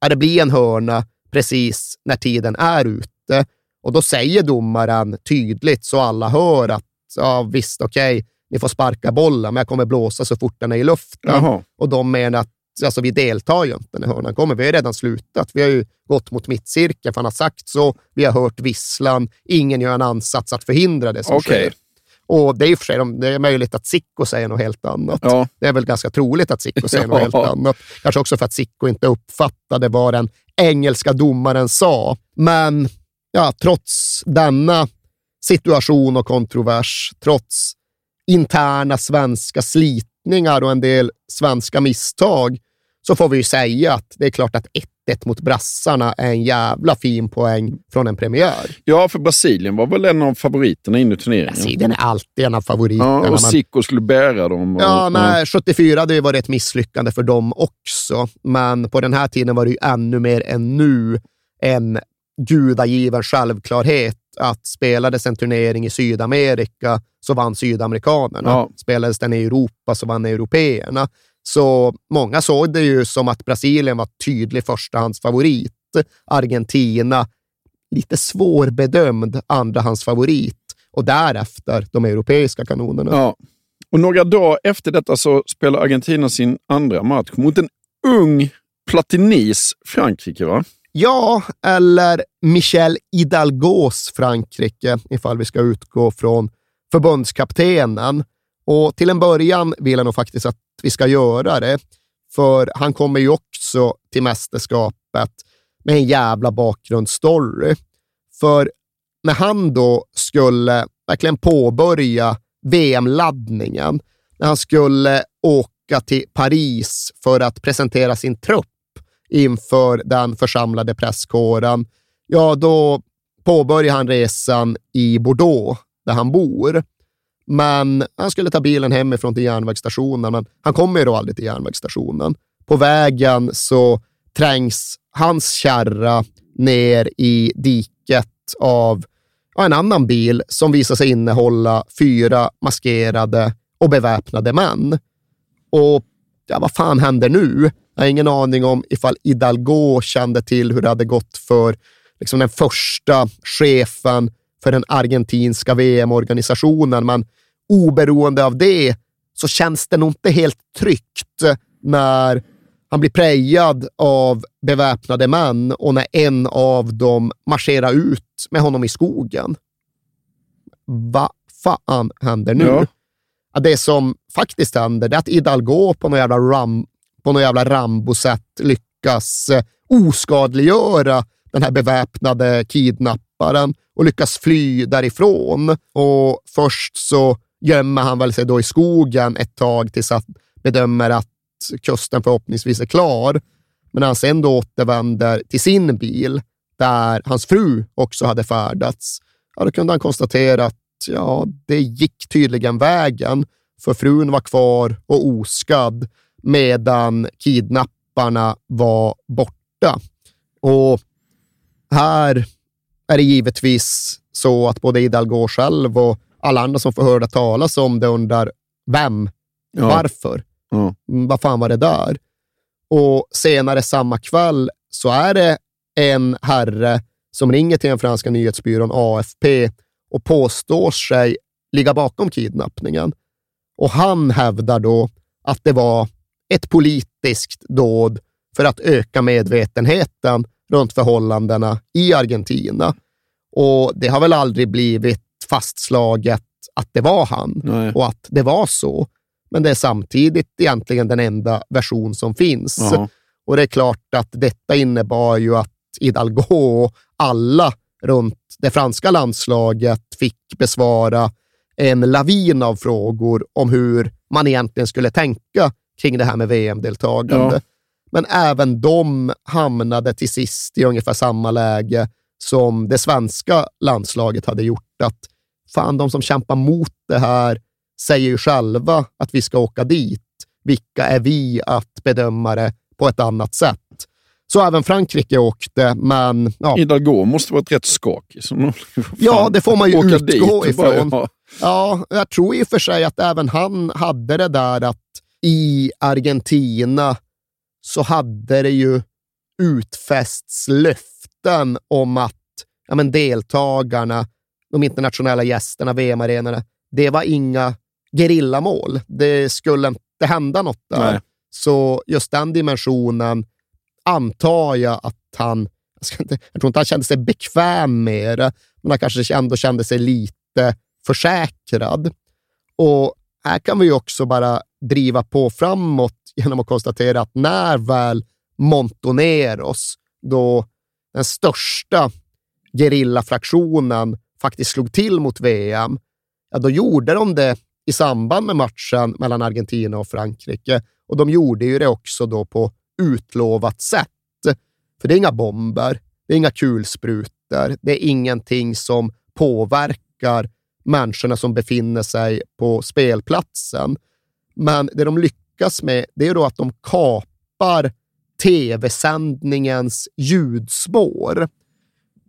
ja, det blir en hörna precis när tiden är ute. Och då säger domaren tydligt så alla hör att ja, visst, okej, ni får sparka bollen, men jag kommer blåsa så fort den är i luften. Jaha. Och de menar att alltså, vi deltar ju inte när hörnan kommer. Vi har ju redan slutat. Vi har ju gått mot mittcirkeln, för han har sagt så. Vi har hört visslan. Ingen gör en ansats att förhindra det som Okej. sker. Och det är i och för sig det är möjligt att Sicko säger något helt annat. Ja. Det är väl ganska troligt att Sicko säger något Ja. helt annat. Kanske också för att Sicko inte uppfattade vad den engelska domaren sa. Men ja, trots denna situation och kontrovers, trots interna svenska slitningar och en del svenska misstag, så får vi ju säga att det är klart att 1-1 mot brassarna är en jävla fin poäng från en premiär. Ja, för Brasilien var väl en av favoriterna in i turneringen. Brasilien är alltid en av favoriterna. Ja, och men- Sicko skulle bära dem. Och, Ja, nej, 74 hade ju varit ett misslyckande för dem också, men på den här tiden var det ju ännu mer än nu en gudagiven självklarhet att spelades en turnering i Sydamerika så vann sydamerikanerna. Ja. Spelades den i Europa så vann européerna. Så många såg det ju som att Brasilien var tydlig förstahandsfavorit. Argentina lite svårbedömd andrahandsfavorit och därefter de europeiska kanonerna. Ja. Och några dagar efter detta så spelar Argentina sin andra match mot en ung Platinis Frankrike. va? Ja, eller Michel Hidalgos Frankrike, ifall vi ska utgå från förbundskaptenen. Och till en början vill jag nog faktiskt att vi ska göra det, för han kommer ju också till mästerskapet med en jävla bakgrundsstory. För när han då skulle verkligen påbörja VM-laddningen, när han skulle åka till Paris för att presentera sin trupp inför den församlade presskåren, ja, då påbörjar han resan i Bordeaux, där han bor. Men han skulle ta bilen hemifrån till järnvägsstationen, men han kommer ju då aldrig till järnvägsstationen. På vägen så trängs hans kärra ner i diket av en annan bil som visar sig innehålla fyra maskerade och beväpnade män. Och ja, vad fan händer nu? Jag har ingen aning om ifall Hidalgo kände till hur det hade gått för liksom den första chefen för den argentinska VM-organisationen, men oberoende av det så känns det nog inte helt tryggt när han blir prejad av beväpnade män och när en av dem marscherar ut med honom i skogen. Vad fan händer nu? Ja. Det som faktiskt händer är att Hidalgo på något jävla, på något jävla Rambo-sätt lyckas eh, oskadliggöra den här beväpnade kidnapparen och lyckas fly därifrån. Och först så gömmer han väl sig då i skogen ett tag tills han bedömer att kusten förhoppningsvis är klar. Men när han sen då återvänder till sin bil, där hans fru också hade färdats, ja, då kunde han konstatera att ja, det gick tydligen vägen, för frun var kvar och oskadd medan kidnapparna var borta. Och här är det givetvis så att både Hidalgo själv och alla andra som får höra talas om det undrar vem, Ja. varför, Ja. Mm, vad fan var det där? Och senare samma kväll så är det en herre som ringer till den franska nyhetsbyrån AFP och påstår sig ligga bakom kidnappningen. Och han hävdar då att det var ett politiskt dåd för att öka medvetenheten runt förhållandena i Argentina. Och det har väl aldrig blivit fastslaget att det var han Nej. och att det var så. Men det är samtidigt egentligen den enda version som finns. Ja. Och det är klart att detta innebar ju att Hidalgo och alla runt det franska landslaget fick besvara en lavin av frågor om hur man egentligen skulle tänka kring det här med VM-deltagande. Ja. Men även de hamnade till sist i ungefär samma läge som det svenska landslaget hade gjort. Att fan, de som kämpar mot det här säger ju själva att vi ska åka dit. Vilka är vi att bedöma det på ett annat sätt? Så även Frankrike åkte, men ja, Hidalgo måste varit rätt skakig. Ja, det får man ju åka utgå och bara, ifrån. ja. Ja, jag tror i och för sig att även han hade det där att i Argentina så hade det ju utfästs löften om att ja, men deltagarna, de internationella gästerna, VM-arenorna, det var inga gerillamål. Det skulle inte hända något där. Nej. Så just den dimensionen antar jag att han, jag, ska inte, jag tror inte han kände sig bekväm med det, men han kanske ändå kände sig lite försäkrad. Och här kan vi ju också bara driva på framåt genom att konstatera att när väl Montoneros, då den största gerillafraktionen faktiskt slog till mot VM, ja, då gjorde de det i samband med matchen mellan Argentina och Frankrike. Och de gjorde ju det också då på utlovat sätt. För det är inga bomber, det är inga kulsprutor, det är ingenting som påverkar människorna som befinner sig på spelplatsen. Men det de lyckas med, det är då att de kapar tv-sändningens ljudspår.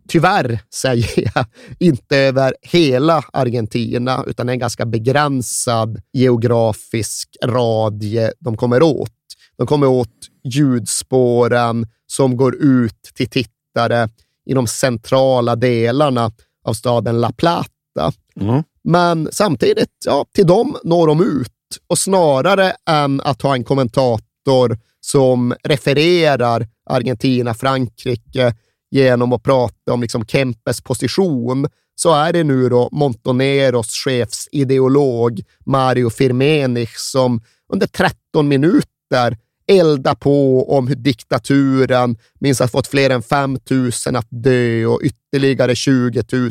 Tyvärr, säger jag, inte över hela Argentina, utan en ganska begränsad geografisk radie de kommer åt. De kommer åt ljudspåren som går ut till tittare i de centrala delarna av staden La Plata. Ja. Men samtidigt, ja, till dem når de ut. Och snarare än att ha en kommentator som refererar Argentina-Frankrike genom att prata om liksom Kempes position, så är det nu då Montoneros chefsideolog Mario Firmenich som under 13 minuter eldar på om hur diktaturen minst har fått fler än 5 000 att dö och ytterligare 20 000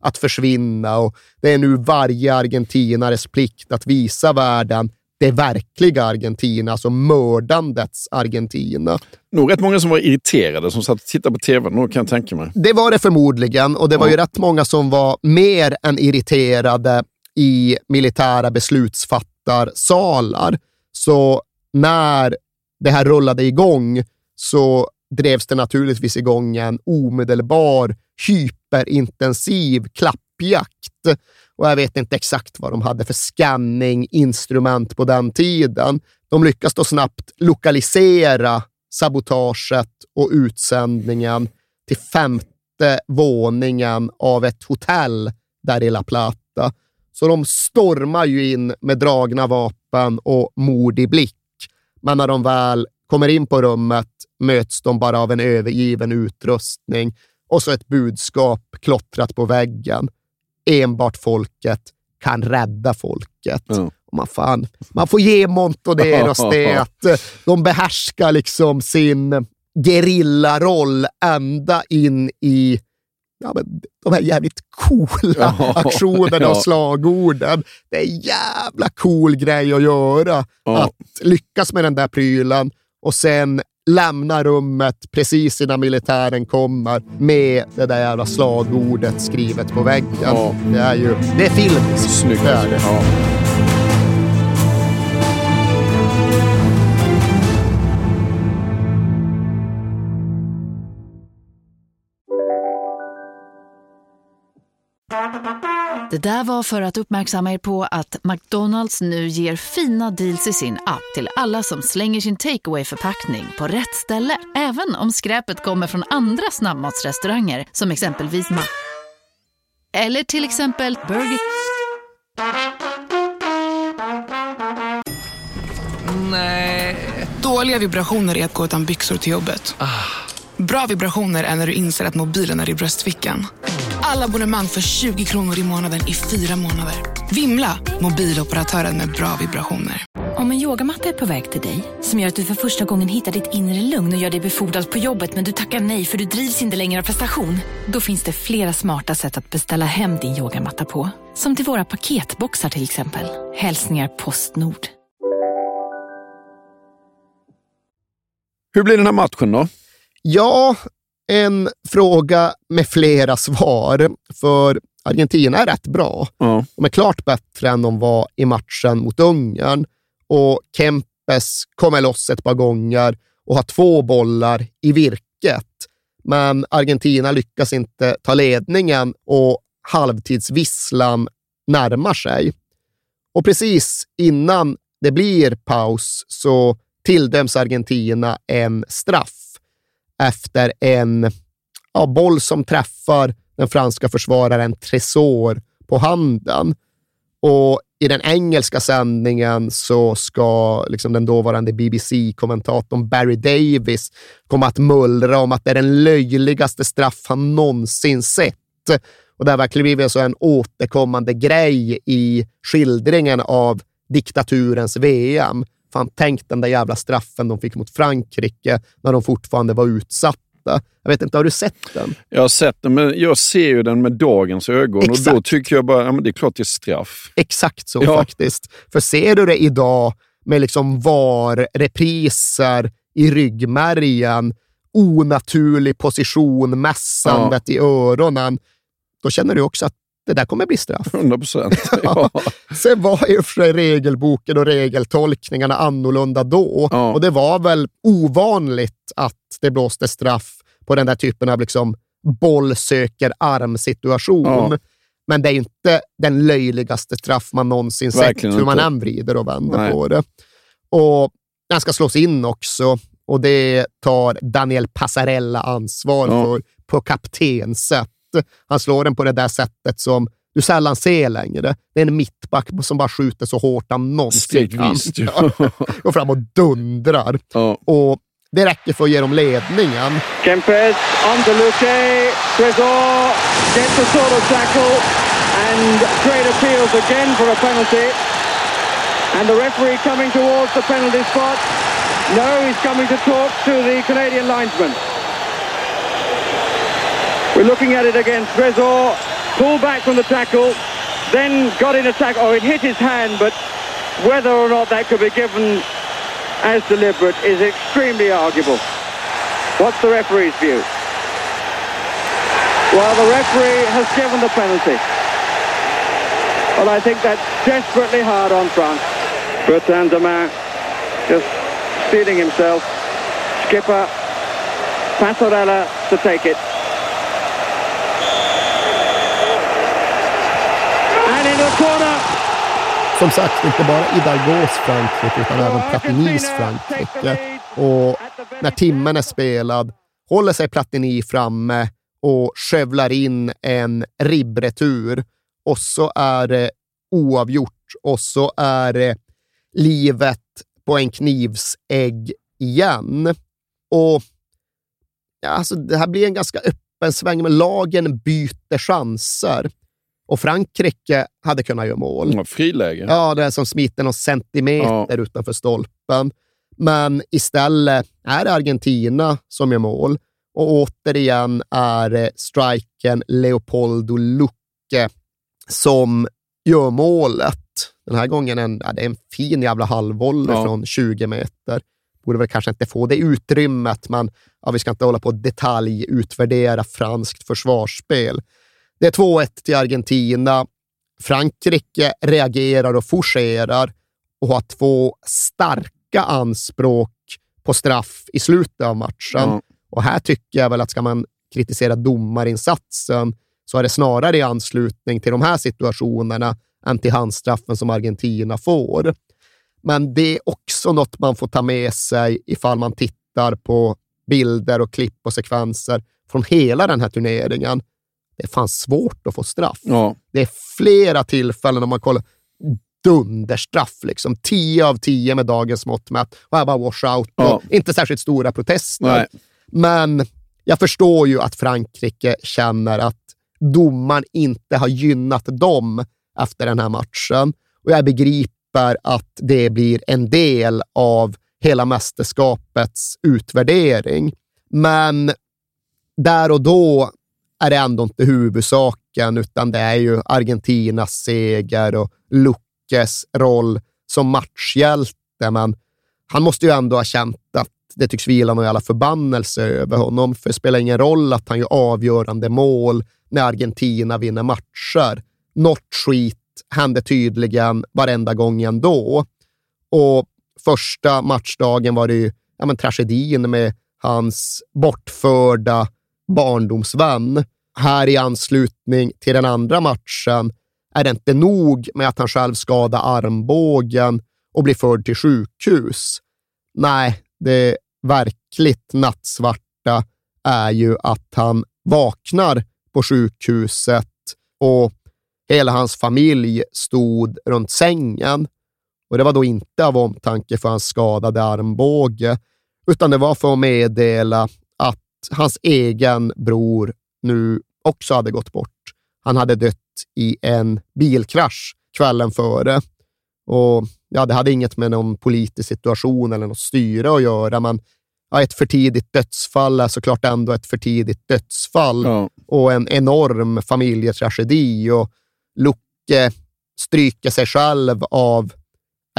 att försvinna. Och det är nu varje argentinares plikt att visa världen det verkliga Argentina, alltså mördandets Argentina. Nog rätt många som var irriterade som satt och tittade på tv. Nog kan jag tänka mig. Det var det förmodligen och det var ju rätt många som var mer än irriterade i militära beslutsfattarsalar. Så när det här rullade igång så drevs det naturligtvis igång en omedelbar hyperintensiv klappjakt. Och jag vet inte exakt vad de hade för scanning-instrument på den tiden. De lyckas då snabbt lokalisera sabotaget och utsändningen till femte våningen av ett hotell där i La Plata. Så de stormar ju in med dragna vapen och mord i blick. Men när de väl kommer in på rummet möts de bara av en övergiven utrustning och så ett budskap klottrat på väggen. Enbart folket kan rädda folket. Och man, fan, man får ge Montoneros det att de behärskar liksom sin gerillaroll ända in i ja, men de här jävligt coola Ja, aktionerna ja. och slagorden. Det är en jävla cool grej att göra. Ja. Att lyckas med den där prylen och sen lämna rummet precis innan militären kommer med det där jävla slagordet skrivet på väggen. Det är ju det är film. Snyggt. Det är det. Det där var för att uppmärksamma er på att McDonalds nu ger fina deals i sin app till alla som slänger sin takeaway förpackning på rätt ställe. Även om skräpet kommer från andra snabbmatsrestauranger som exempelvis Ma... Eller till exempel Burger... Dåliga vibrationer är att gå utan byxor till jobbet. Bra vibrationer är när du inser att mobilen är i bröstfickan. Alla abonnemang för 20 kronor i månaden i fyra månader. Vimla! Mobiloperatören med bra vibrationer. Om en yogamatta är på väg till dig, som gör att du för första gången hittar ditt inre lugn och gör dig befordrad på jobbet men du tackar nej för du drivs inte längre av prestation. Då finns det flera smarta sätt att beställa hem din yogamatta på. Som till våra paketboxar till exempel. Hälsningar Postnord. Hur blir den här matchen då? Ja, en fråga med flera svar. För Argentina är rätt bra. Ja. De är klart bättre än de var i matchen mot Ungern. Och Kempes kommer loss ett par gånger och har två bollar i virket. Men Argentina lyckas inte ta ledningen och halvtidsvisslan närmar sig. Och precis innan det blir paus så tilldöms Argentina en straff efter en ja, boll som träffar den franska försvararen Tresor på handen. Och i den engelska sändningen så ska liksom den dåvarande BBC-kommentatorn Barry Davis komma att mullra om att det är den löjligaste straff han någonsin sett. Och det har verkligen blivit så en återkommande grej i skildringen av diktaturens VM. Fan, tänk den där jävla straffen de fick mot Frankrike när de fortfarande var utsatta. Jag vet inte, har du sett den? Jag har sett den, men jag ser ju den med dagens ögon och då Exakt. tycker jag bara, ja, men det är klart det är straff. Exakt så Ja. faktiskt. För ser du det idag med liksom VAR-repriser i ryggmärgen, onaturlig position, mässandet i öronen, då känner du också att det där kommer bli straff. 100 procent. ja. Sen var ju för sig regelboken och regeltolkningarna annorlunda då. Ja. Och det var väl ovanligt att det blåste straff på den där typen av liksom boll söker arm-situation. Ja. Men det är inte den löjligaste straff man någonsin Verkligen sett, hur man än vrider och vänder Nej. på det. Och den ska slås in också och det tar Daniel Passarella ansvar för på kaptensätt. Han slår den på det där sättet som du sällan ser längre. Det är en mittback som bara skjuter så hårt han någonsin kan. Går fram och dundrar. Ja. Och det räcker för att ge dem ledningen. Kempes onto Luque. Trezor gets a sort of tackle and great appeals again for a penalty. And the referee coming towards the penalty spot. No, he's coming to talk to the Canadian linesman. We're looking at it again. Trezor pulled back from the tackle, then got in a tackle. Oh, it hit his hand, but whether or not that could be given as deliberate is extremely arguable. What's the referee's view? Well, the referee has given the penalty. Well, I think that's desperately hard on France. Bertrand Demain just steeling himself. Skipper Passarella to take it. Corner. Som sagt, inte bara Hidalgos Frankrike utan även Platinis Frankrike. Och när timmen är spelad håller sig Platini framme och skövlar in en ribbretur och så är det oavgjort och så är det livet på en knivsägg igen. Och ja, alltså, det här blir en ganska öppen sväng, men lagen byter chanser. Och Frankrike hade kunnat göra mål. Ja, friläge. Ja, det är som smiter någon centimeter Ja. utanför stolpen. Men istället är det Argentina som gör mål. Och återigen är striken Leopoldo Lucke som gör målet. Den här gången en, ja, det är en fin jävla halvvolley Ja. från 20 meter. Borde väl kanske inte få det utrymmet, men ja, vi ska inte hålla på och detaljutvärdera franskt försvarsspel. Det är 2-1 till Argentina. Frankrike reagerar och forcerar och har två starka anspråk på straff i slutet av matchen. Ja. Och här tycker jag väl att ska man kritisera domarinsatsen så är det snarare i anslutning till de här situationerna än till handstraffen som Argentina får. Men det är också något man får ta med sig ifall man tittar på bilder och klipp och sekvenser från hela den här turneringen. Det är fan svårt att få straff. Ja. Det är flera tillfällen om man kollar dunderstraff. Liksom. 10 av 10 med dagens mått mätt. Och här bara washout. Ja. Inte särskilt stora protester. Nej. Men jag förstår ju att Frankrike känner att domaren inte har gynnat dem efter den här matchen. Och jag begriper att det blir en del av hela mästerskapets utvärdering. Men där och då är det ändå inte huvudsaken, utan det är ju Argentinas seger och Luques roll som matchhjälte. Men han måste ju ändå ha känt att det tycks vila någon jävla förbannelse över honom, för det spelar ingen roll att han gör avgörande mål när Argentina vinner matcher. Något skit hände tydligen varenda gång ändå. Och första matchdagen var det ju ja, men, tragedin med hans bortförda barndomsvän. Här i anslutning till den andra matchen är det inte nog med att han själv skadar armbågen och blir förd till sjukhus. Nej, det verkligt nattsvarta är ju att han vaknar på sjukhuset och hela hans familj stod runt sängen. Och det var då inte av omtanke för hans skadade armbåge, utan det var för att meddela hans egen bror nu också hade gått bort. Han hade dött i en bilkrasch kvällen före. Och ja, Det hade inget med någon politisk situation eller något styre att göra, men ja, ett för tidigt dödsfall är såklart ändå ett för tidigt dödsfall Ja. och en enorm familjetragedi. Och Lucke stryker sig själv av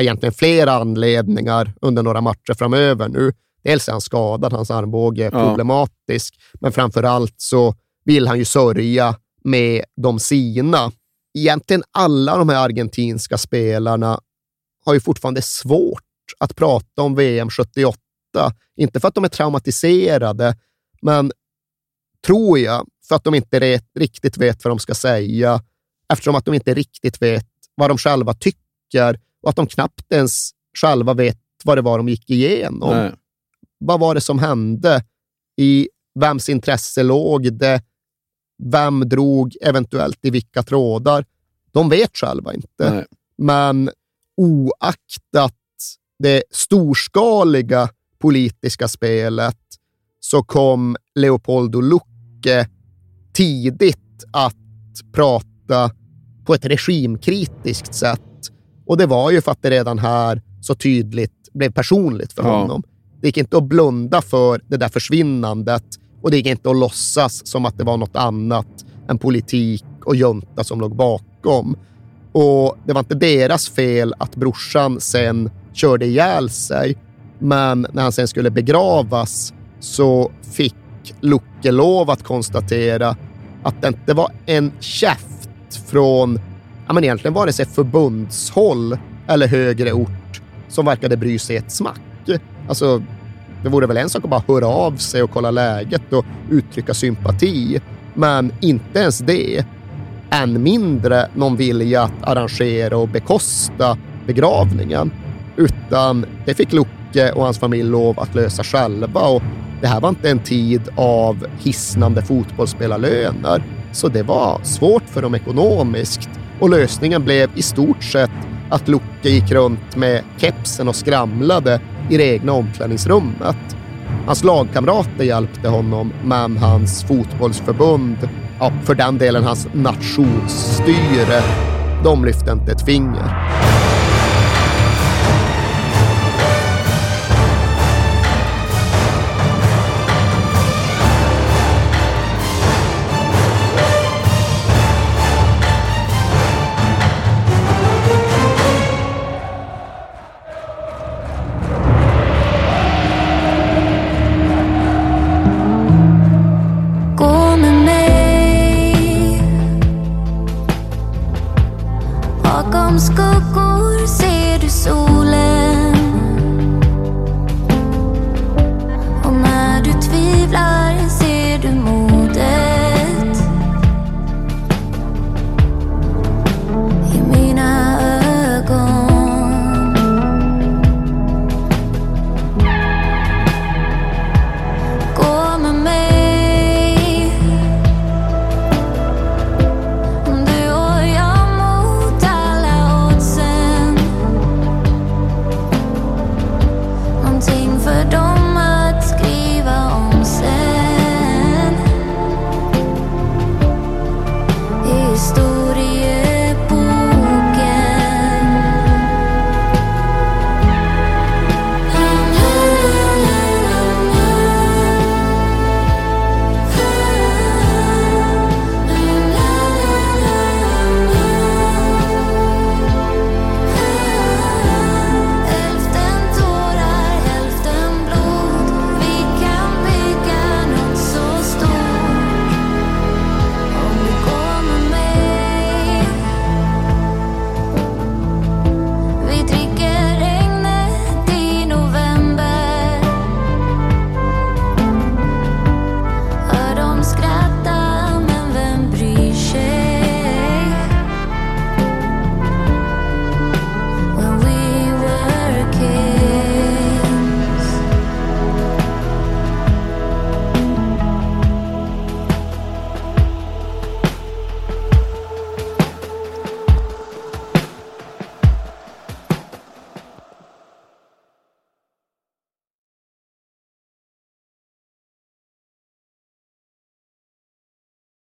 egentligen flera anledningar under några matcher framöver nu. Dels är han skadad, hans armbåge är Ja. problematisk, men framför allt så vill han ju sörja med de sina. Egentligen alla de här argentinska spelarna har ju fortfarande svårt att prata om VM 78. Inte för att de är traumatiserade, men tror jag, för att de inte riktigt vet vad de ska säga, eftersom att de inte riktigt vet vad de själva tycker och att de knappt ens själva vet vad det var de gick igenom. Nej. Vad var det som hände? I vems intresse låg det? Vem drog eventuellt i vilka trådar? De vet själva inte. Nej. Men oaktat det storskaliga politiska spelet så kom Leopoldo Lucke tidigt att prata på ett regimkritiskt sätt. Och det var ju för att det redan här så tydligt blev personligt för Ja. honom. Det gick inte att blunda för det där försvinnandet och det gick inte att låtsas som att det var något annat än politik och junta som låg bakom. Och det var inte deras fel att brorsan sen körde ihjäl sig. Men när han sen skulle begravas så fick Lucke lov att konstatera att det inte var en käft från ja, men egentligen vare sig förbundshåll eller högre ort som verkade bry sig ett smack. Alltså, det vore väl en sak att bara höra av sig och kolla läget och uttrycka sympati, men inte ens det. Än mindre någon vilja att arrangera och bekosta begravningen, utan det fick Lucke och hans familj lov att lösa själva och det här var inte en tid av hisnande fotbollsspelarlöner, så det var svårt för dem ekonomiskt och lösningen blev i stort sett att Loke gick runt med kepsen och skramlade i det egna omklädningsrummet. Hans lagkamrater hjälpte honom, men hans fotbollsförbund, ja, för den delen hans nationsstyre, de lyfte inte ett finger. Bakom skuggor ser du solen. Och när du tvivlar